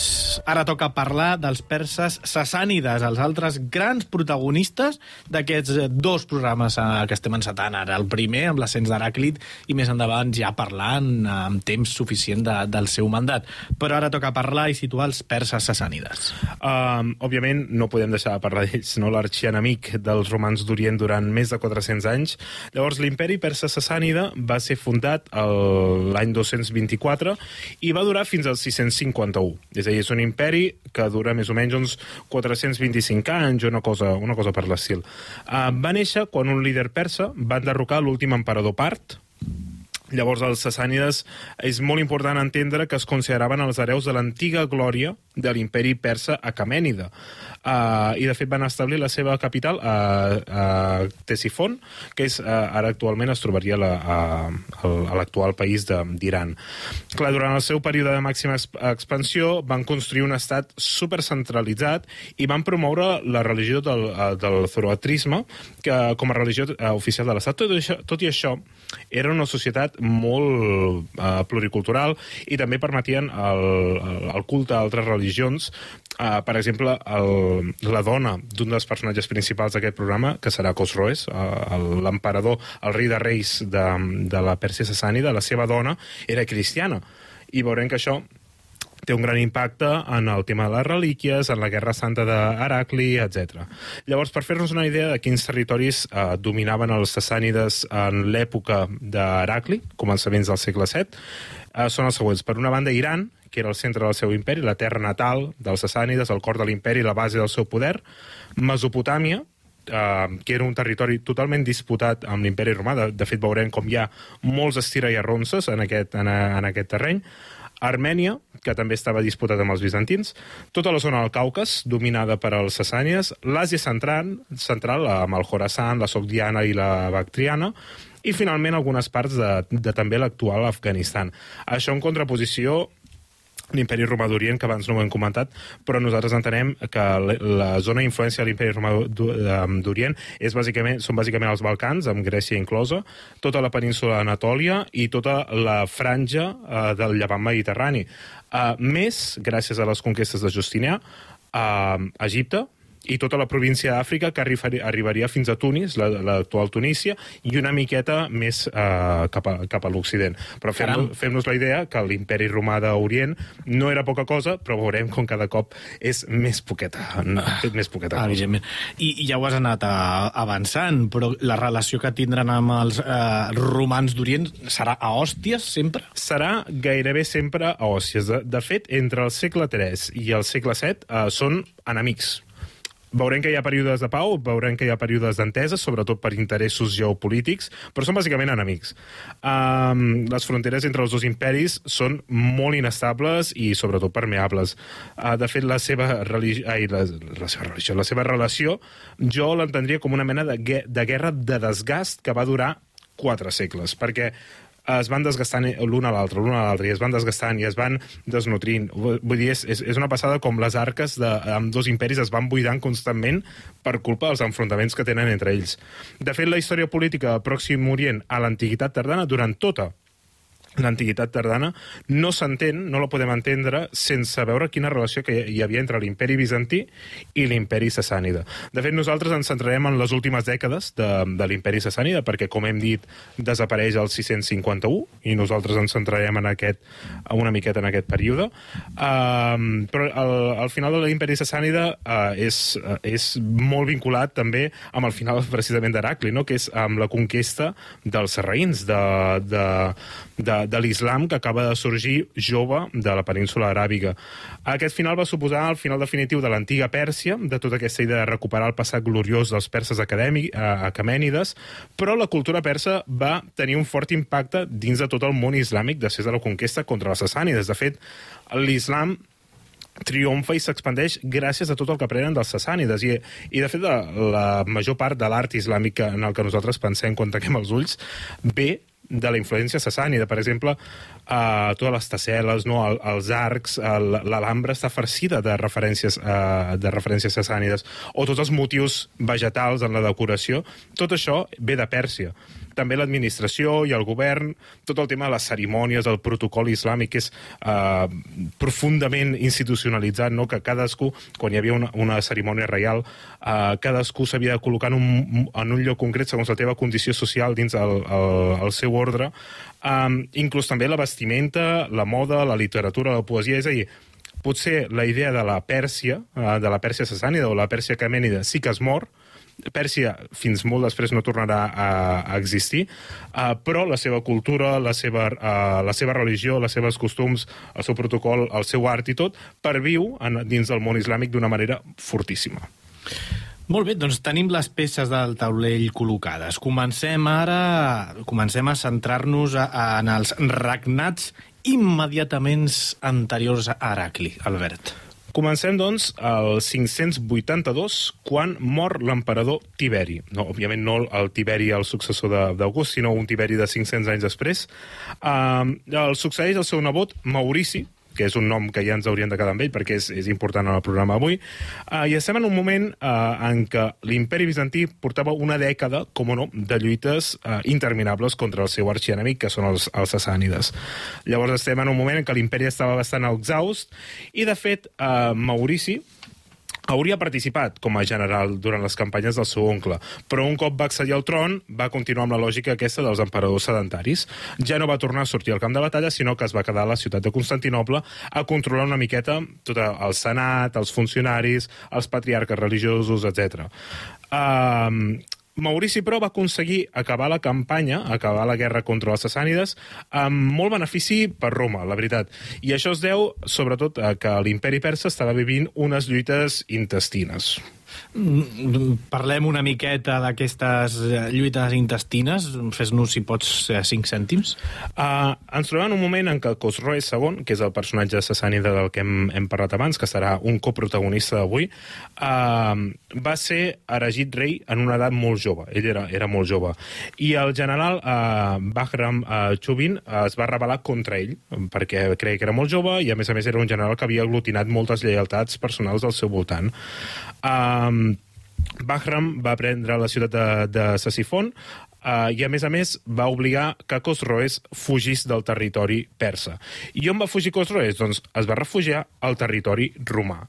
ara toca parlar dels perses sassànides, els altres grans protagonistes d'aquests eh, dos programes eh, que estem encetant ara. El primer, amb l'ascens d'Heràclit, i més endavant ja parlant eh, amb temps suficient de, del seu mandat. Però ara toca parlar i situar els perses sassànides. Um, òbviament, no podem deixar de parlar d'ells, no? l'arxienemic dels romans d'Orient durant més de 400 anys. Llavors, l'imperi persa sassànida va ser fundat l'any 224 i va durar fins al 651. És a dir, és un imperi que dura més o menys uns 425 anys, una cosa, una cosa per l'estil. Uh, va néixer quan un líder persa va enderrocar l'últim emperador part, Llavors, els sassànides és molt important entendre que es consideraven els hereus de l'antiga glòria de l'imperi persa acamènida. Uh, I, de fet, van establir la seva capital a, a Ctesifon, que és, uh, ara actualment es trobaria la- a- a l'actual país d'Iran. Clar, durant el seu període de màxima exp- expansió van construir un estat supercentralitzat i van promoure la religió del, eh, del zoroatrisme que, com a religió eh, oficial de l'estat. Tot, tot i això, era una societat molt eh, pluricultural i també permetien el, el culte a altres religions. Uh, per exemple, el, la dona d'un dels personatges principals d'aquest programa, que serà Cosroes, uh, l'emperador, el rei de reis de, de la Pèrsia sassànida, la seva dona era cristiana. I veurem que això té un gran impacte en el tema de les relíquies, en la Guerra Santa d'Heracli, etc. Llavors, per fer-nos una idea de quins territoris eh, dominaven els sassànides en l'època d'Heracli, començaments del segle VII, eh, són els següents. Per una banda, Iran, que era el centre del seu imperi, la terra natal dels sassànides, el cor de l'imperi, la base del seu poder, Mesopotàmia, eh, que era un territori totalment disputat amb l'imperi romà, de, de fet veurem com hi ha molts estira i arronses en aquest, en, en aquest terreny, Armènia, que també estava disputada amb els bizantins, tota la zona del Caucas, dominada per als sassànies, l'Àsia central, central amb el Khorasan, la Sogdiana i la Bactriana, i finalment algunes parts de, de també l'actual Afganistan. Això en contraposició l'imperi romà d'Orient, que abans no ho hem comentat, però nosaltres entenem que la, zona d'influència de l'imperi romà d'O- d'Orient és bàsicament, són bàsicament els Balcans, amb Grècia inclosa, tota la península d'Anatòlia i tota la franja eh, del llevant mediterrani. Eh, més, gràcies a les conquestes de Justinià, eh, Egipte, i tota la província d'Àfrica que arribaria, fins a Tunis, la- l'actual Tunísia, i una miqueta més eh, cap a, cap a l'Occident. Però fem-nos fem la idea que l'imperi romà d'Orient no era poca cosa, però veurem com cada cop és més poqueta, més poqueta. Evidentment. I, I ja ho has anat a, avançant, però la relació que tindran amb els eh, romans d'Orient serà a hòsties sempre? serà gairebé sempre a òssies. De, de fet, entre el segle III i el segle VII eh, són enemics. Veurem que hi ha períodes de pau, veurem que hi ha períodes d'entesa, sobretot per interessos geopolítics, però són bàsicament enemics. Um, les fronteres entre els dos imperis són molt inestables i sobretot permeables. Uh, de fet, la seva, religi... Ai, la, la, seva religió, la seva relació jo l'entendria com una mena de, de guerra de desgast que va durar quatre segles, perquè es van desgastant l'un a l'altre, l'un a l'altre, i es van desgastant i es van desnutrint. Vull dir, és és una passada com les arques de, amb dos imperis es van buidant constantment per culpa dels enfrontaments que tenen entre ells. De fet, la història política del Pròxim Orient a l'Antiguitat tardana, durant tota l'antiguitat tardana, no s'entén, no la podem entendre sense veure quina relació que hi havia entre l'imperi bizantí i l'imperi sassànida. De fet, nosaltres ens centrarem en les últimes dècades de, de l'imperi sassànida, perquè, com hem dit, desapareix el 651, i nosaltres ens centrarem en aquest, una miqueta en aquest període. Um, però al, al final de l'imperi sassànida uh, és, uh, és molt vinculat també amb el final precisament d'Heracli, no? que és amb la conquesta dels sarraïns, de, de, de, de l'islam que acaba de sorgir jove de la península aràbiga. Aquest final va suposar el final definitiu de l'antiga Pèrsia, de tota aquesta idea de recuperar el passat gloriós dels perses acadèmic, eh, acamènides, però la cultura persa va tenir un fort impacte dins de tot el món islàmic després de la conquesta contra els sassànides. De fet, l'islam triomfa i s'expandeix gràcies a tot el que aprenen dels sassànides. I, i de fet, la, la major part de l'art islàmic en el que nosaltres pensem quan tanquem els ulls ve de la influència sassànida. Per exemple, uh, totes les tasseles, no, el, els arcs, l'Alhambra està farcida de referències, uh, de referències sassànides, o tots els motius vegetals en la decoració. Tot això ve de Pèrsia. També l'administració i el govern, tot el tema de les cerimònies, el protocol islàmic, que és uh, profundament institucionalitzat, no? que cadascú, quan hi havia una, una cerimònia reial, uh, cadascú s'havia de col·locar en un, en un lloc concret segons la teva condició social dins el, el, el seu ordre. Um, inclús també la vestimenta, la moda, la literatura, la poesia, és a dir, potser la idea de la Pèrsia, eh, de la Pèrsia sassànida o la Pèrsia camènida sí que es mor, Pèrsia fins molt després no tornarà a, a existir, uh, però la seva cultura, la seva, uh, la seva religió, les seves costums, el seu protocol, el seu art i tot, perviu en, dins del món islàmic d'una manera fortíssima. Molt bé, doncs tenim les peces del taulell col·locades. Comencem ara, comencem a centrar-nos en els regnats immediatament anteriors a Heracli, Albert. Comencem, doncs, al 582, quan mor l'emperador Tiberi. No, òbviament no el Tiberi, el successor d'August, sinó un Tiberi de 500 anys després. Uh, el succeeix el seu nebot Maurici, que és un nom que ja ens hauríem de quedar amb ell perquè és, és important en el programa avui, uh, i estem en un moment uh, en què l'imperi bizantí portava una dècada, com o no, de lluites uh, interminables contra el seu arxienemic, que són els, els sassànides. Llavors estem en un moment en què l'imperi estava bastant exhaust, i de fet, uh, Maurici, hauria participat com a general durant les campanyes del seu oncle, però un cop va accedir al tron va continuar amb la lògica aquesta dels emperadors sedentaris. Ja no va tornar a sortir al camp de batalla, sinó que es va quedar a la ciutat de Constantinople a controlar una miqueta tot el senat, els funcionaris, els patriarques religiosos, etc. Um, Maurici, però, va aconseguir acabar la campanya, acabar la guerra contra els sassànides, amb molt benefici per Roma, la veritat. I això es deu, sobretot, a que l'imperi persa estava vivint unes lluites intestines. Parlem una miqueta d'aquestes eh, lluites intestines. Fes-nos, si pots, eh, cinc cèntims. Uh, ens trobem en un moment en què Cosroes II, que és el personatge sassànida del que hem, hem parlat abans, que serà un coprotagonista d'avui, uh, va ser eregit rei en una edat molt jove. Ell era, era molt jove. I el general uh, Bahram uh, Chubin uh, es va rebel·lar contra ell, perquè creia que era molt jove i, a més a més, era un general que havia aglutinat moltes lleialtats personals al seu voltant. Um, Bahram va prendre la ciutat de, de Sassifon uh, i, a més a més, va obligar que Cosroes fugís del territori persa. I on va fugir Cosroes? Doncs es va refugiar al territori romà.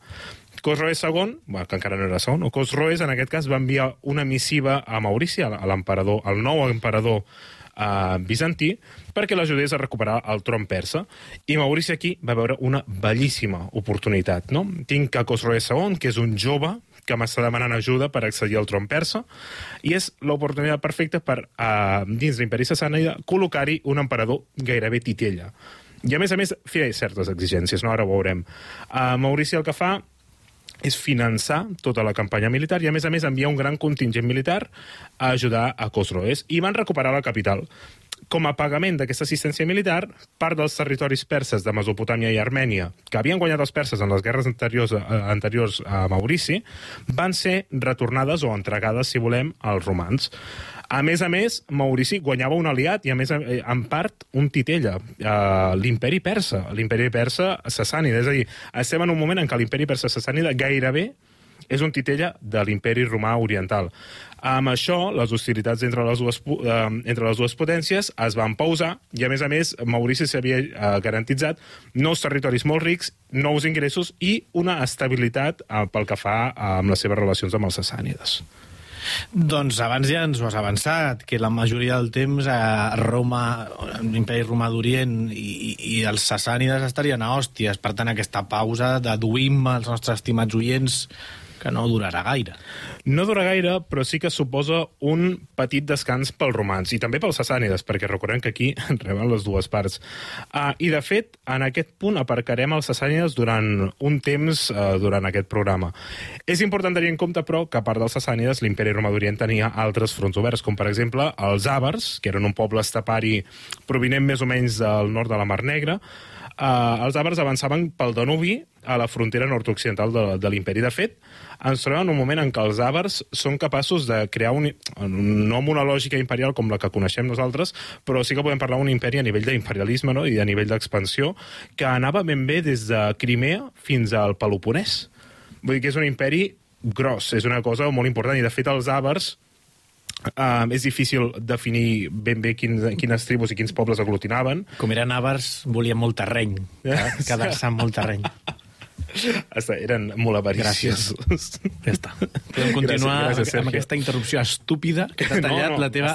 Cosroes II, bueno, que encara no era segon, o Cosroes, en aquest cas, va enviar una missiva a Maurici, a l'emperador, al nou emperador uh, bizantí, perquè l'ajudés a recuperar el tron persa. I Maurici aquí va veure una bellíssima oportunitat. No? Tinc a Cosroes II, que és un jove que m'està demanant ajuda per accedir al tron persa, i és l'oportunitat perfecta per, uh, dins l'imperi sassànida, col·locar-hi un emperador gairebé titella. I a més a més, feia certes exigències, no? ara ho veurem. Uh, Maurici el que fa és finançar tota la campanya militar i, a més a més, enviar un gran contingent militar a ajudar a Cosroes. I van recuperar la capital. Com a pagament d'aquesta assistència militar, part dels territoris perses de Mesopotàmia i Armènia, que havien guanyat els perses en les guerres anteriors, eh, anteriors a Maurici, van ser retornades o entregades, si volem, als romans. A més a més, Maurici guanyava un aliat i, a més, eh, en part, un titella, eh, l'imperi persa, l'imperi persa sassànida. És a dir, estem en un moment en què l'imperi persa sassànida gairebé és un titella de l'imperi romà oriental. Amb això, les hostilitats entre les dues, eh, entre les dues potències es van pausar i, a més a més, Maurici s'havia eh, garantitzat nous territoris molt rics, nous ingressos i una estabilitat eh, pel que fa eh, amb les seves relacions amb els sassànides. Doncs abans ja ens ho has avançat, que la majoria del temps a Roma, l'imperi romà d'Orient i- i els sassànides estarien a hòsties. Per tant, aquesta pausa deduïm als nostres estimats oients que no durarà gaire. No dura gaire, però sí que suposa un petit descans pels romans i també pels sassànides, perquè recordem que aquí reben les dues parts. Uh, I, de fet, en aquest punt aparcarem els sassànides durant un temps uh, durant aquest programa. És important tenir en compte, però, que a part dels sassànides, l'imperi romà d'Orient tenia altres fronts oberts, com per exemple els àvars, que eren un poble estepari provinent més o menys del nord de la Mar Negra, Uh, els àvars avançaven pel Danubi a la frontera nord-occidental de, de l'imperi. De fet, ens trobem en un moment en què els àvars són capaços de crear un, no amb una lògica imperial com la que coneixem nosaltres, però sí que podem parlar d'un imperi a nivell d'imperialisme no? i a nivell d'expansió que anava ben bé des de Crimea fins al Peloponès. Vull dir que és un imperi gros, és una cosa molt important, i de fet els àvars Uh, és difícil definir ben bé quins, quines tribus i quins pobles aglutinaven. Com eren àvars, volien molt terreny. eh? Quedar-se amb molt terreny. Està, eren molt avariciosos. Ja està. Podem continuar Gràcies, gràcies, amb Sergio. aquesta interrupció estúpida que t'ha No, tallat no, la teva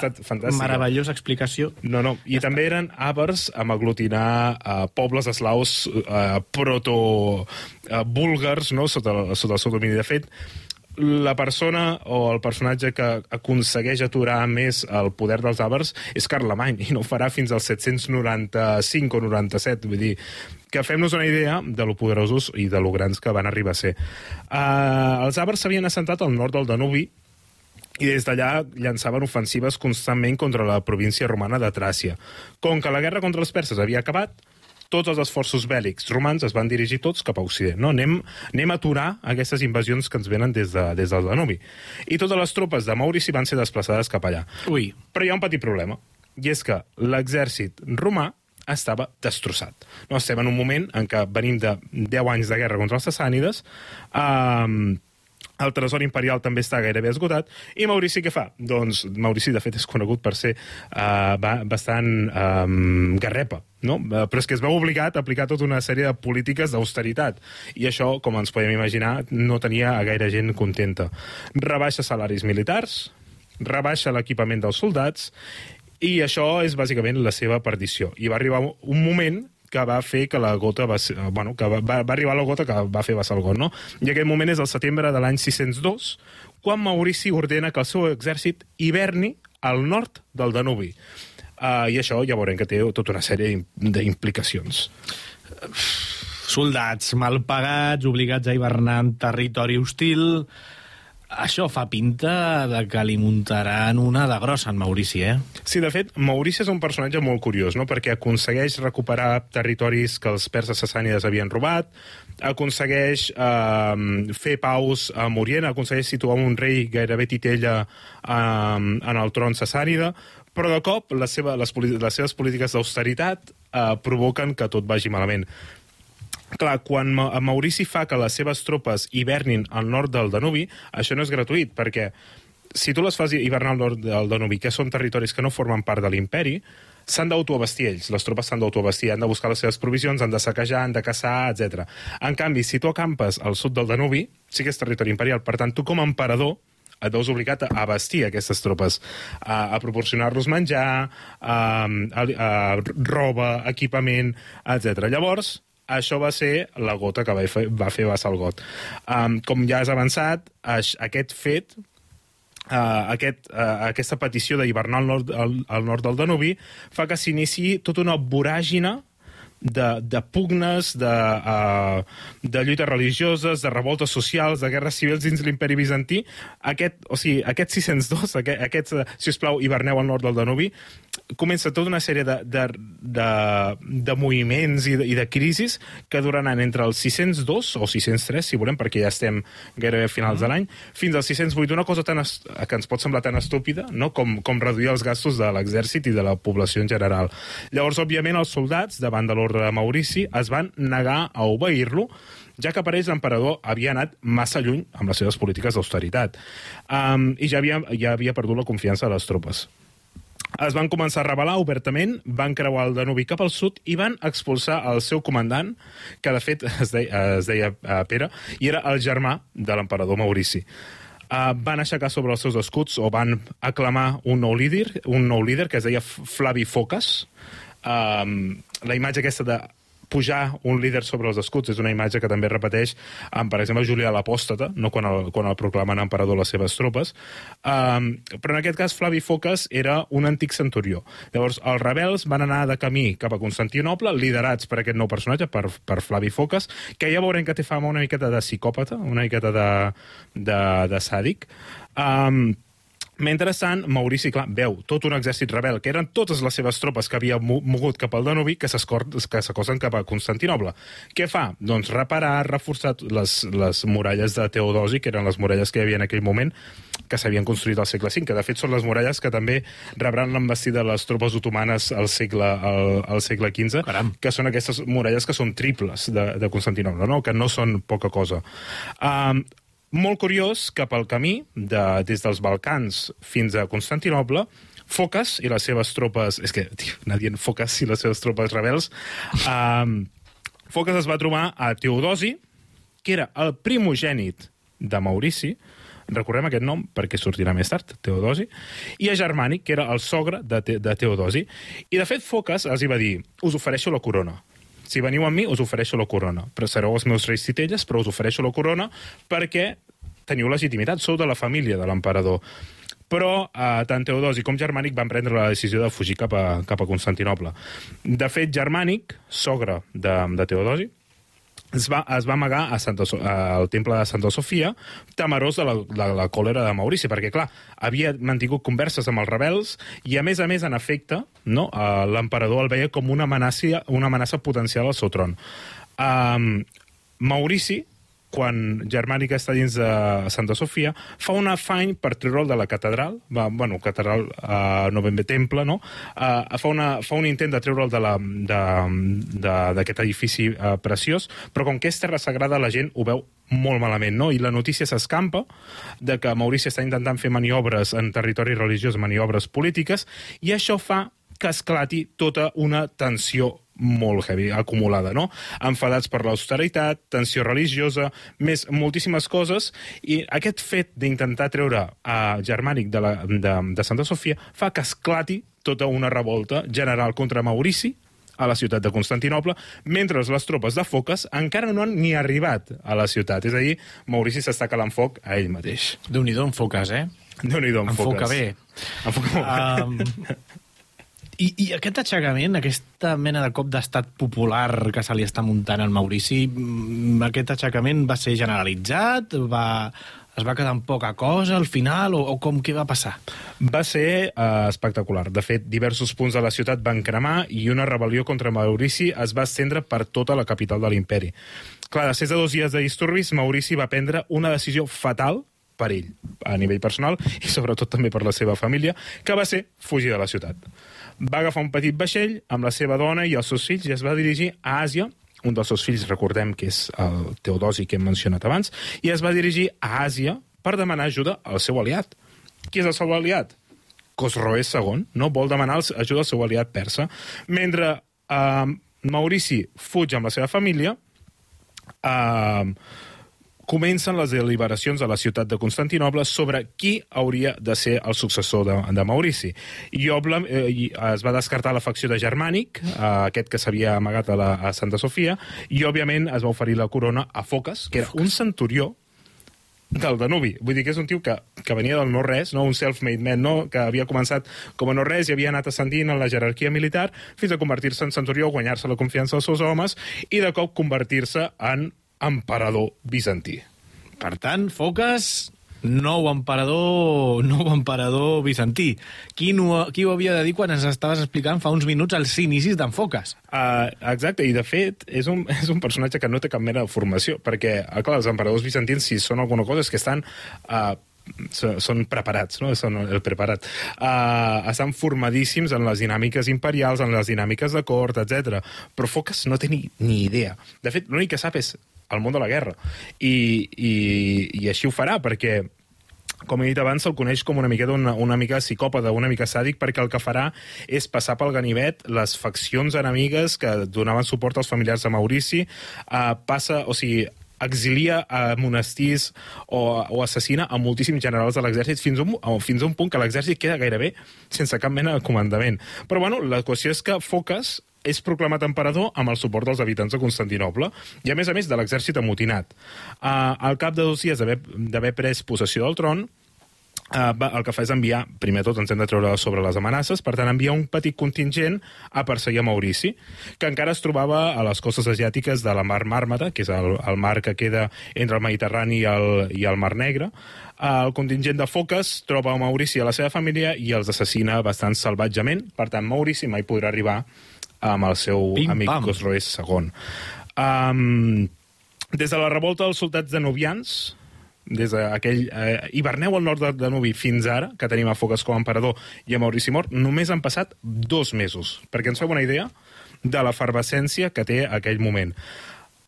meravellosa explicació. No, no. I ja també eren àvars amb aglutinar uh, pobles eslaus uh, proto-búlgars no? sota, sota el seu domini. De fet, la persona o el personatge que aconsegueix aturar més el poder dels àvars és Carlemany, i no ho farà fins al 795 o 97. Vull dir, que fem-nos una idea de lo poderosos i de lo grans que van arribar a ser. Uh, els àvars s'havien assentat al nord del Danubi, i des d'allà llançaven ofensives constantment contra la província romana de Tràcia. Com que la guerra contra els perses havia acabat, tots els esforços bèl·lics romans es van dirigir tots cap a Occident. No? Anem, anem a aturar aquestes invasions que ens venen des, de, des del Danubi. I totes les tropes de Maurici van ser desplaçades cap allà. Ui, Però hi ha un petit problema, i és que l'exèrcit romà estava destrossat. No estem en un moment en què venim de 10 anys de guerra contra els sassànides, um, el tresor imperial també està gairebé esgotat, i Maurici què fa? Doncs Maurici, de fet, és conegut per ser uh, ba bastant um, garrepa, no? Uh, però és que es veu obligat a aplicar tota una sèrie de polítiques d'austeritat, i això, com ens podem imaginar, no tenia a gaire gent contenta. Rebaixa salaris militars, rebaixa l'equipament dels soldats i això és bàsicament la seva perdició. I va arribar un moment que va fer que la gota va, ser, bueno, que va, va, va arribar la gota que va fer vessar el got, no? I aquest moment és el setembre de l'any 602, quan Maurici ordena que el seu exèrcit hiverni al nord del Danubi. Uh, I això ja veurem que té tota una sèrie d'im- d'implicacions. Soldats mal pagats, obligats a hivernar en territori hostil... Això fa pinta de que li muntaran una de grossa en Maurici, eh? Sí, de fet, Maurici és un personatge molt curiós, no? perquè aconsegueix recuperar territoris que els perses sassànides havien robat, aconsegueix eh, fer paus amb Orient, aconsegueix situar un rei gairebé titella eh, en el tron sassànida, però de cop la seva, les, les seves polítiques d'austeritat eh, provoquen que tot vagi malament. Clar, quan Ma- Maurici fa que les seves tropes hivernin al nord del Danubi, això no és gratuït, perquè si tu les fas hivernar al nord del Danubi, que són territoris que no formen part de l'imperi, s'han d'autoabastir ells, les tropes s'han d'autoabastir, han de buscar les seves provisions, han de saquejar, han de caçar, etc. En canvi, si tu acampes al sud del Danubi, sí que és territori imperial, per tant, tu com a emperador et veus obligat a abastir aquestes tropes, a, a proporcionar-los menjar, a, a, a roba, equipament, etc. Llavors, això va ser la gota que va fer, va fer vessar el got. Um, com ja has avançat, aix- aquest fet Uh, aquest, uh, aquesta petició d'hivernar al al, al nord del Danubi fa que s'iniciï tota una voràgina de, de pugnes, de, uh, de lluites religioses, de revoltes socials, de guerres civils dins l'imperi bizantí. Aquest, o sigui, aquest 602, aquest, aquest uh, si us plau, hiverneu al nord del Danubi, comença tota una sèrie de, de, de, de moviments i de, i de crisis que duraran entre el 602 o 603, si volem, perquè ja estem gairebé a finals de l'any, fins al 608, una cosa tan est- que ens pot semblar tan estúpida no? com, com reduir els gastos de l'exèrcit i de la població en general. Llavors, òbviament, els soldats, davant de l'ordre de Maurici, es van negar a obeir-lo, ja que per ells l'emperador havia anat massa lluny amb les seves polítiques d'austeritat um, i ja havia, ja havia perdut la confiança de les tropes es van començar a rebel·lar obertament, van creuar el Danubi cap al sud i van expulsar el seu comandant, que de fet es deia, es deia uh, Pere, i era el germà de l'emperador Maurici. Uh, van aixecar sobre els seus escuts o van aclamar un nou líder, un nou líder que es deia Flavi Focas. Um, la imatge aquesta de pujar un líder sobre els escuts és una imatge que també repeteix, um, per exemple, Julià l'Apòstata, no quan el, quan el proclamen emperador les seves tropes, um, però en aquest cas Flavi Focas era un antic centurió. Llavors, els rebels van anar de camí cap a Constantinople, liderats per aquest nou personatge, per, per Flavi Focas, que ja veurem que té fama una miqueta de psicòpata, una miqueta de, de, de sàdic. Um, Mentrestant, Maurici, clar, veu tot un exèrcit rebel, que eren totes les seves tropes que havia mo- mogut cap al Danubi, que s'acosten cap a Constantinoble. Què fa? Doncs reparar, reforçar les, les muralles de Teodosi, que eren les muralles que hi havia en aquell moment, que s'havien construït al segle V, que de fet són les muralles que també rebran l'embestida de les tropes otomanes al segle, al, al segle XV, Caram. que són aquestes muralles que són triples de, de Constantinoble, no? que no són poca cosa. Um, molt curiós que pel camí, de, des dels Balcans fins a Constantinoble, Focas i les seves tropes... És que, tio, anar dient Focas i les seves tropes rebels... Um, Focas es va trobar a Teodosi, que era el primogènit de Maurici, recordem aquest nom perquè sortirà més tard, Teodosi, i a Germànic, que era el sogre de, Te de Teodosi. I, de fet, Focas els hi va dir, us ofereixo la corona. Si veniu amb mi, us ofereixo la corona. Però sereu els meus reis titelles, però us ofereixo la corona perquè teniu legitimitat, sou de la família de l'emperador. Però eh, tant Teodosi com Germànic van prendre la decisió de fugir cap a, cap a Constantinople. De fet, Germànic, sogre de, de Teodosi, es va, es va amagar a Santa, So- al temple de Santa Sofia, temerós de la, de la còlera de Maurici, perquè, clar, havia mantingut converses amb els rebels i, a més a més, en efecte, no, eh, l'emperador el veia com una amenaça, una amenaça potencial al seu tron. Um, Maurici, quan Germànica està dins de Santa Sofia, fa un afany per treure'l de la catedral, va, bueno, catedral, uh, no ben bé temple, no? Uh, fa, una, fa un intent de treure'l d'aquest edifici uh, preciós, però com que és terra sagrada, la gent ho veu molt malament, no? I la notícia s'escampa de que Maurici està intentant fer maniobres en territori religiós, maniobres polítiques, i això fa que esclati tota una tensió molt heavy, acumulada, no? Enfadats per l'austeritat, tensió religiosa, més moltíssimes coses, i aquest fet d'intentar treure a Germànic de, la, de, de Santa Sofia fa que esclati tota una revolta general contra Maurici a la ciutat de Constantinople, mentre les tropes de Foques encara no han ni arribat a la ciutat. És a dir, Maurici s'està calant foc a ell mateix. Déu-n'hi-do, en foques, eh? Déu-n'hi-do, en Enfoca Foques. bé. Enfoca Um, i, I aquest aixecament, aquesta mena de cop d'estat popular que se li està muntant al Maurici, mm, aquest aixecament va ser generalitzat? Va, es va quedar en poca cosa al final? O, o com què va passar? Va ser uh, espectacular. De fet, diversos punts de la ciutat van cremar i una rebel·lió contra Maurici es va estendre per tota la capital de l'imperi. Clar, després de dos dies de disturbis, Maurici va prendre una decisió fatal per ell, a nivell personal, i sobretot també per la seva família, que va ser fugir de la ciutat. Va agafar un petit vaixell amb la seva dona i els seus fills i es va dirigir a Àsia, un dels seus fills, recordem que és el Teodosi que hem mencionat abans, i es va dirigir a Àsia per demanar ajuda al seu aliat. Qui és el seu aliat? Cosroes II no vol demanar ajuda al seu aliat persa, mentre eh, Maurici fuig amb la seva família, eh, comencen les deliberacions a la ciutat de Constantinoble sobre qui hauria de ser el successor de, de Maurici. I, obla, eh, es va descartar la facció de Germànic, eh, aquest que s'havia amagat a, la, a Santa Sofia, i òbviament es va oferir la corona a Focas, que era un centurió del Danubi. Vull dir que és un tio que, que venia del no-res, no? un self-made man, no? que havia començat com a no-res i havia anat ascendint en la jerarquia militar fins a convertir-se en centurió, guanyar-se la confiança dels seus homes i de cop convertir-se en emperador bizantí. Per tant, Foques, nou emperador, nou emperador bizantí. Qui, no, qui ho havia de dir quan ens estaves explicant fa uns minuts els inicis d'en Foques? Uh, exacte, i de fet és un, és un personatge que no té cap mena de formació, perquè, ah, clar, els emperadors bizantins, si són alguna cosa, és que estan... Uh, són preparats, no? Són el preparat. Uh, estan formadíssims en les dinàmiques imperials, en les dinàmiques de cort, etc. Però Focas no té ni, ni idea. De fet, l'únic que sap és el món de la guerra. I, i, i així ho farà, perquè com he dit abans, se'l coneix com una miqueta una, una mica psicòpata, una mica sàdic, perquè el que farà és passar pel ganivet les faccions enemigues que donaven suport als familiars de Maurici, uh, passa, o sigui, exilia a monestirs o, o assassina a moltíssims generals de l'exèrcit fins, a un- fins a un punt que l'exèrcit queda gairebé sense cap mena de comandament. Però, bueno, la qüestió és que Focas és proclamat emperador amb el suport dels habitants de Constantinople i, a més a més, de l'exèrcit amotinat. Uh, al cap de dos dies d'haver pres possessió del tron, Uh, va, el que fa és enviar, primer tot ens hem de treure sobre les amenaces, per tant envia un petit contingent a perseguir a Maurici, que encara es trobava a les costes asiàtiques de la mar Màrmata, que és el, el mar que queda entre el Mediterrani i el, i el Mar Negre. Uh, el contingent de Foques troba a Maurici i a la seva família i els assassina bastant salvatjament, per tant Maurici mai podrà arribar amb el seu Pim, amic pam. Cosroes II. Um, des de la revolta dels soldats danubians, des d'aquell eh, hiverneu al nord de Danubi fins ara, que tenim a Foques com a emperador i a Maurici mort, només han passat dos mesos, perquè ens feu una idea de l'efervescència que té aquell moment.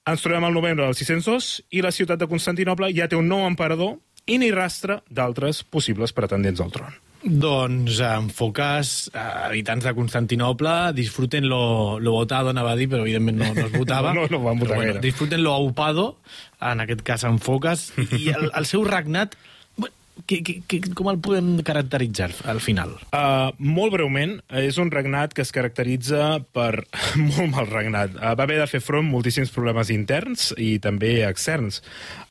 Ens trobem al novembre del 602 i la ciutat de Constantinople ja té un nou emperador i ni rastre d'altres possibles pretendents al tron. Doncs en Focas, eh, habitants de Constantinople, disfruten lo, lo votado, anava a dir, però evidentment no, no es votava. No, no van votar Però gaire. disfruten lo aupado, en aquest cas en Focas, i el, el seu regnat, bé, que, que, que, com el podem caracteritzar al final? Uh, molt breument, és un regnat que es caracteritza per molt mal regnat. Uh, va haver de fer front moltíssims problemes interns i també externs.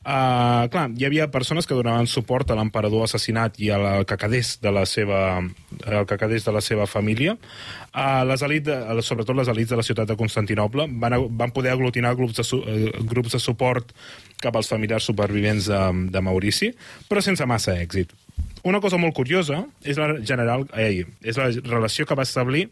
Uh, clar, hi havia persones que donaven suport a l'emperador assassinat i al cacadés de la seva, al cacadés de la seva família. Uh, les elit, de, sobretot les elites de la ciutat de Constantinople van, van poder aglutinar grups de, su, eh, grups de suport cap als familiars supervivents de, de Maurici, però sense massa èxit. Una cosa molt curiosa és la, general, eh, és la relació que va establir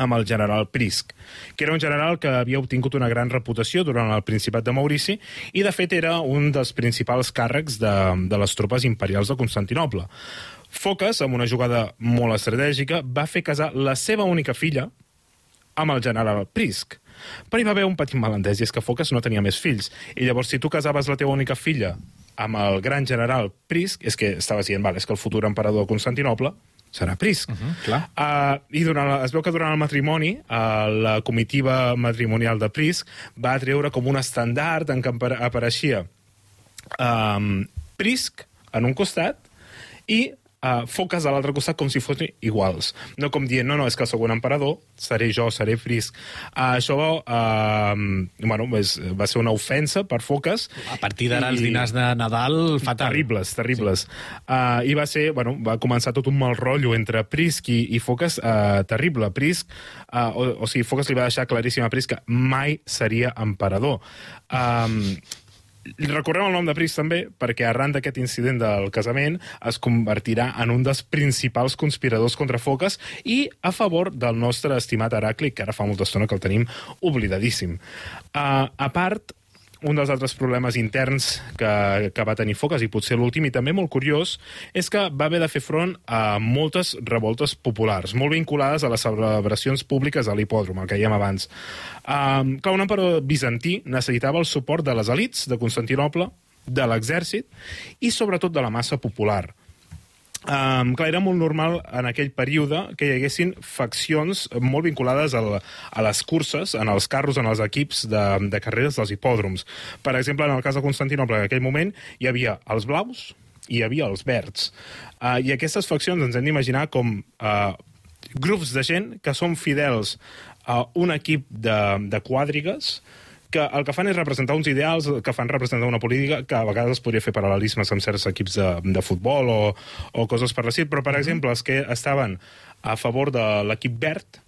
amb el general Prisc, que era un general que havia obtingut una gran reputació durant el Principat de Maurici i, de fet, era un dels principals càrrecs de, de les tropes imperials de Constantinople. Focas, amb una jugada molt estratègica, va fer casar la seva única filla amb el general Prisc. Però hi va haver un petit malentès, i és que Focas no tenia més fills. I llavors, si tu casaves la teva única filla amb el gran general Prisc, és que estaves dient, vale, és que el futur emperador de Constantinople serà Prisc. Uh -huh, clar. Uh, I durant, es veu que durant el matrimoni, uh, la comitiva matrimonial de Prisc va treure com un estandard en què apare- apareixia um, Prisc en un costat i uh, foques a l'altre costat com si fossin iguals. No com dient, no, no, és que el segon emperador seré jo, seré Frisk. Uh, això va, uh, bueno, és, va ser una ofensa per foques. A partir d'ara els I- dinars de Nadal, fatal. Terribles, terribles. Sí. Uh, I va ser, bueno, va començar tot un mal rotllo entre Prisk i, i Focas uh, terrible. Prisk, uh, o, o sigui, Focas li va deixar claríssim a Prisk que mai seria emperador. Um, Recordem el nom de Prisk també perquè arran d'aquest incident del casament es convertirà en un dels principals conspiradors contra Focas i a favor del nostre estimat Heracli, que ara fa molta estona que el tenim oblidadíssim. Uh, a part, un dels altres problemes interns que, que va tenir Focas, i potser l'últim, i també molt curiós, és que va haver de fer front a moltes revoltes populars, molt vinculades a les celebracions públiques a l'hipòdrom, el que dèiem abans. Um, clar, un emperador bizantí necessitava el suport de les elites de Constantinople, de l'exèrcit i sobretot de la massa popular. Um, clar, era molt normal en aquell període que hi haguessin faccions molt vinculades al, a les curses, en els carros, en els equips de, de carreres dels hipòdroms. Per exemple, en el cas de Constantinople, en aquell moment hi havia els blaus i hi havia els verds. Uh, I aquestes faccions ens hem d'imaginar com uh, grups de gent que són fidels a un equip de, de quadrigues que el que fan és representar uns ideals, que fan representar una política que a vegades es podria fer paral·lelismes amb certs equips de, de futbol o, o coses per l'estil, però, per exemple, els que estaven a favor de l'equip verd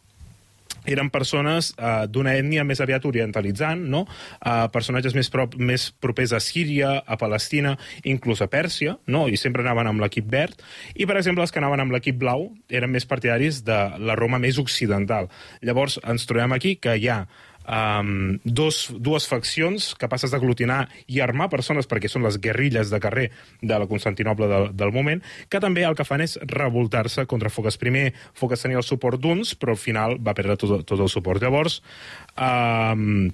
eren persones uh, d'una ètnia més aviat orientalitzant, no? Uh, personatges més, prop, més propers a Síria, a Palestina, inclús a Pèrsia, no? i sempre anaven amb l'equip verd, i, per exemple, els que anaven amb l'equip blau eren més partidaris de la Roma més occidental. Llavors, ens trobem aquí que hi ha um, dos, dues faccions capaces d'aglutinar i armar persones perquè són les guerrilles de carrer de la Constantinople del, del moment, que també el que fan és revoltar-se contra Focas. Primer, Focas tenia el suport d'uns, però al final va perdre tot, tot el suport. Llavors, um,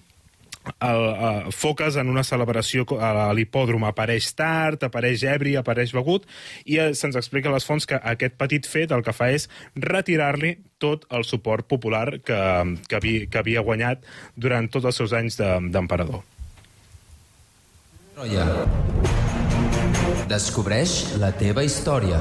el, uh, Focas en una celebració a l'hipòdrom apareix tard, apareix ebri, apareix begut, i uh, se'ns explica a les fonts que aquest petit fet el que fa és retirar-li tot el suport popular que, que, havia, que havia guanyat durant tots els seus anys de- d'emperador. Troia. Descobreix la teva història.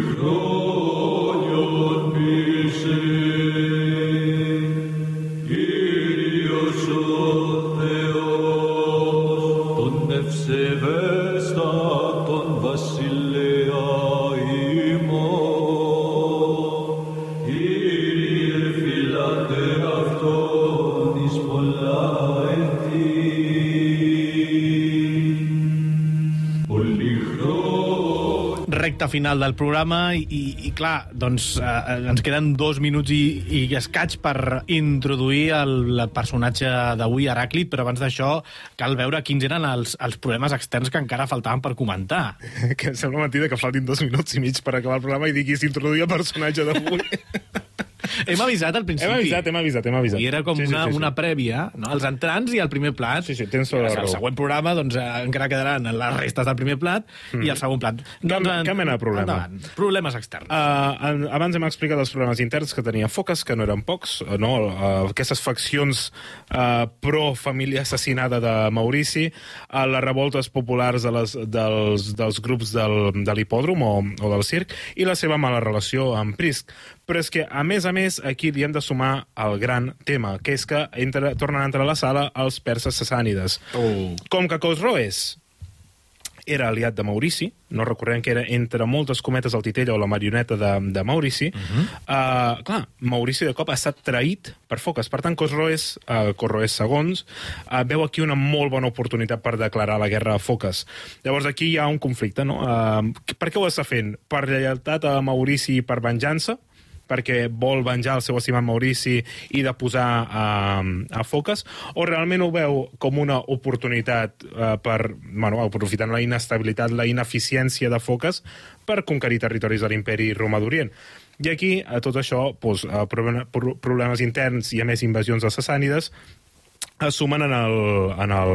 final del programa i, i, i clar, doncs eh, ens queden dos minuts i, i escaig per introduir el, el personatge d'avui, Heràclit, però abans d'això cal veure quins eren els, els problemes externs que encara faltaven per comentar. que em sembla mentida que faltin dos minuts i mig per acabar el programa i diguis introduir el personatge d'avui. Hem avisat al principi. hem avisat, hem avisat, hem avisat. I era com Sí, sí, una, sí, sí. una prèvia, no? els entrants i el primer plat. Sí, sí, tens tota la El raó. següent programa doncs, eh, encara quedaran les restes del primer plat mm. i el segon plat. Cap- en- cap mena de problema. Endavant. Problemes externs. Uh, abans hem explicat els problemes interns que tenia Focas, que no eren pocs, uh, no? Uh, aquestes faccions uh, pro-família assassinada de Maurici, uh, les revoltes populars de les, dels, dels grups del, de l'hipòdrom o, o del circ, i la seva mala relació amb Prisc. Però és que, a més a més, aquí li hem de sumar el gran tema, que és que entra, tornen a entrar a la sala els perses sassànides. Oh. Com que Cosroes era aliat de Maurici, no recordem que era entre moltes cometes el titella o la marioneta de, de Maurici, uh -huh. uh, clar, Maurici de cop ha estat traït per Focas. Per tant, Cosroes, uh, Cosroes segons, uh, veu aquí una molt bona oportunitat per declarar la guerra a Focas. Llavors aquí hi ha un conflicte, no? Uh, per què ho està fent? Per lleialtat a Maurici i per venjança? Perquè vol venjar el seu estimat Maurici i de posar a, a foques, o realment ho veu com una oportunitat eh, per, bueno, aprofitant la inestabilitat, la ineficiència de foques, per conquerir territoris de l'imperi romà d'Orient. I aquí, a tot això, doncs, eh, problemes interns i, a més, invasions de sassànides, es sumen en el, en, el,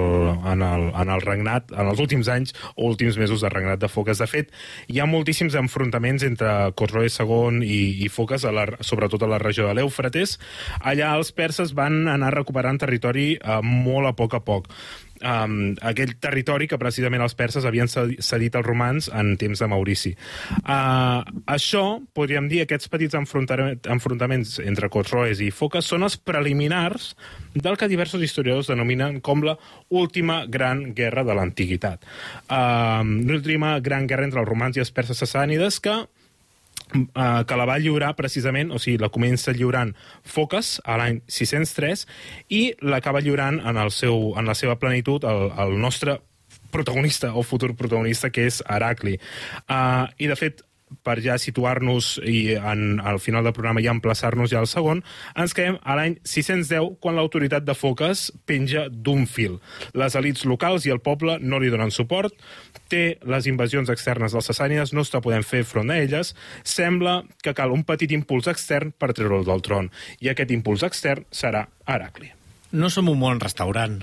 en, el, en el regnat, en els últims anys últims mesos de regnat de Foques. De fet, hi ha moltíssims enfrontaments entre Cosroe II i, i Foques, a la, sobretot a la regió de l'Eufrates. Allà els perses van anar recuperant territori eh, molt a poc a poc um, aquell territori que precisament els perses havien cedi- cedit als romans en temps de Maurici. Uh, això, podríem dir, aquests petits enfrontaments entre Cosroes i Foques són els preliminars del que diversos historiadors denominen com la última gran guerra de l'antiguitat. Uh, L'última gran guerra entre els romans i els perses sassànides que eh, que la va lliurar precisament, o sigui, la comença lliurant Foques a l'any 603 i l'acaba lliurant en, el seu, en la seva plenitud el, el nostre protagonista o futur protagonista, que és Heracli. Uh, I, de fet, per ja situar-nos i en, al final del programa ja emplaçar-nos ja al segon, ens quedem a l'any 610, quan l'autoritat de Foques penja d'un fil. Les elites locals i el poble no li donen suport, té les invasions externes dels sassànides, no està podent fer front a elles, sembla que cal un petit impuls extern per treure'l del tron, i aquest impuls extern serà Heracli. No som un bon restaurant.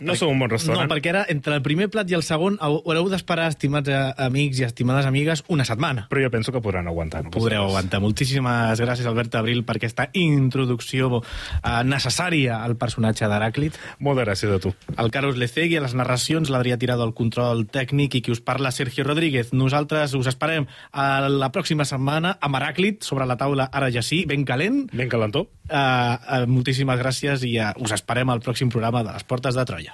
No som un bon restaurant. No, perquè ara, entre el primer plat i el segon, hau- haureu d'esperar, estimats eh, amics i estimades amigues, una setmana. Però jo penso que podran aguantar. No Podreu aguantar. Moltíssimes gràcies, Albert Abril, per aquesta introducció eh, necessària al personatge d'Heràclit. Moltes gràcies a tu. El Carlos Lecegui, a les narracions, l'Adrià Tirado al control tècnic i qui us parla, Sergio Rodríguez. Nosaltres us esperem a la pròxima setmana amb Heràclit sobre la taula, ara ja sí, ben calent. Ben calentó. Uh, uh, moltíssimes gràcies i uh, us esperem al pròxim programa de les Portes de Troia.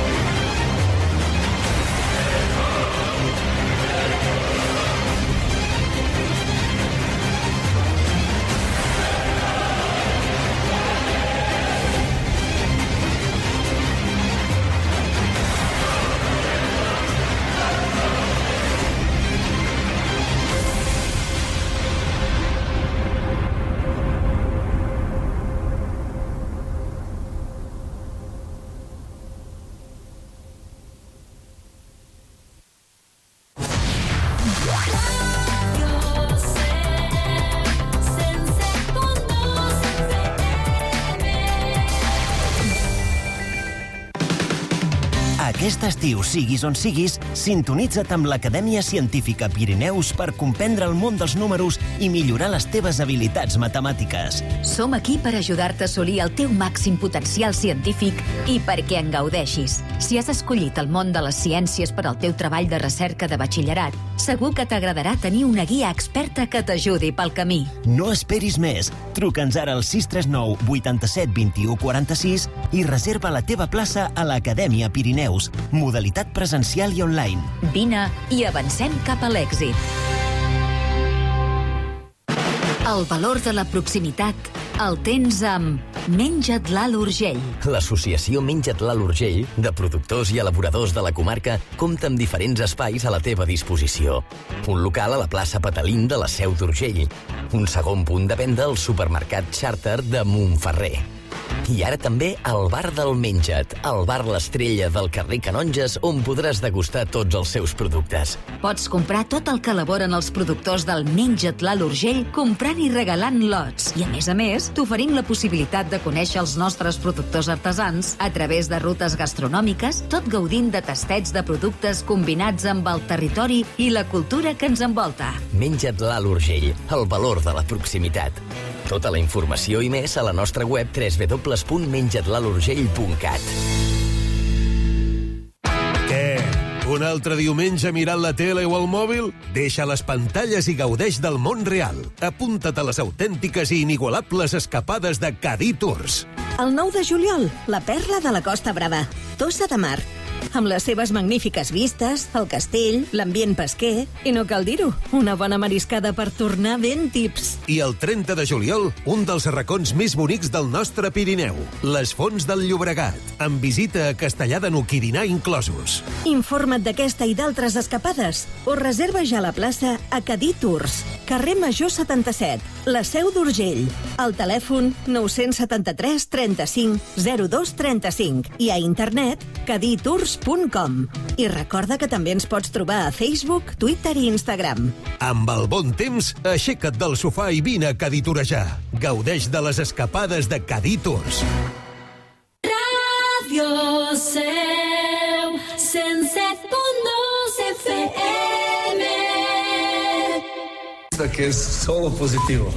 Estiu, siguis on siguis, sintonitza't amb l'Acadèmia Científica Pirineus per comprendre el món dels números i millorar les teves habilitats matemàtiques. Som aquí per ajudar-te a assolir el teu màxim potencial científic i perquè en gaudeixis. Si has escollit el món de les ciències per al teu treball de recerca de batxillerat, segur que t'agradarà tenir una guia experta que t'ajudi pel camí. No esperis més. Truca'ns ara al 639 87 21 46 i reserva la teva plaça a l'Acadèmia Pirineus. Modalitat presencial i online. Vine i avancem cap a l'èxit. El valor de la proximitat el tens amb Menja't l'Alt Urgell. L'associació Menja't l'Alt Urgell, de productors i elaboradors de la comarca, compta amb diferents espais a la teva disposició. Un local a la plaça Patalín de la Seu d'Urgell. Un segon punt de venda al supermercat Charter de Montferrer. I ara també al bar del Menja't, el bar L'Estrella del carrer Canonges, on podràs degustar tots els seus productes. Pots comprar tot el que elaboren els productors del Menja't l'Alt Urgell comprant i regalant lots. I a més a més, t'oferim la possibilitat de conèixer els nostres productors artesans a través de rutes gastronòmiques, tot gaudint de tastets de productes combinats amb el territori i la cultura que ens envolta. Menja't l'Alt Urgell, el valor de la proximitat. Tota la informació i més a la nostra web www.menjatlalurgell.cat. Què? Un altre diumenge mirant la tele o el mòbil? Deixa les pantalles i gaudeix del món real. Apunta't a les autèntiques i inigualables escapades de Cadí Tours. El 9 de juliol, la perla de la Costa Brava, Tossa de Mar. Amb les seves magnífiques vistes, el castell, l'ambient pesquer i no cal dir-ho, una bona mariscada per tornar ben tips. I el 30 de juliol, un dels racons més bonics del nostre Pirineu, les Fonts del Llobregat, amb visita a Castellà de dinar inclosos. Informa't d'aquesta i d'altres escapades o reserva ja la plaça a Cadí Tours, carrer Major 77, la Seu d'Urgell. Al telèfon 973 35 02 35 i a internet caditours.com. I recorda que també ens pots trobar a Facebook, Twitter i Instagram. Amb el bon temps, aixeca't del sofà i vine a caditorejar. Gaudeix de les escapades de Cadí Tours. Radio Seu 107.2 FM. que es solo positivo.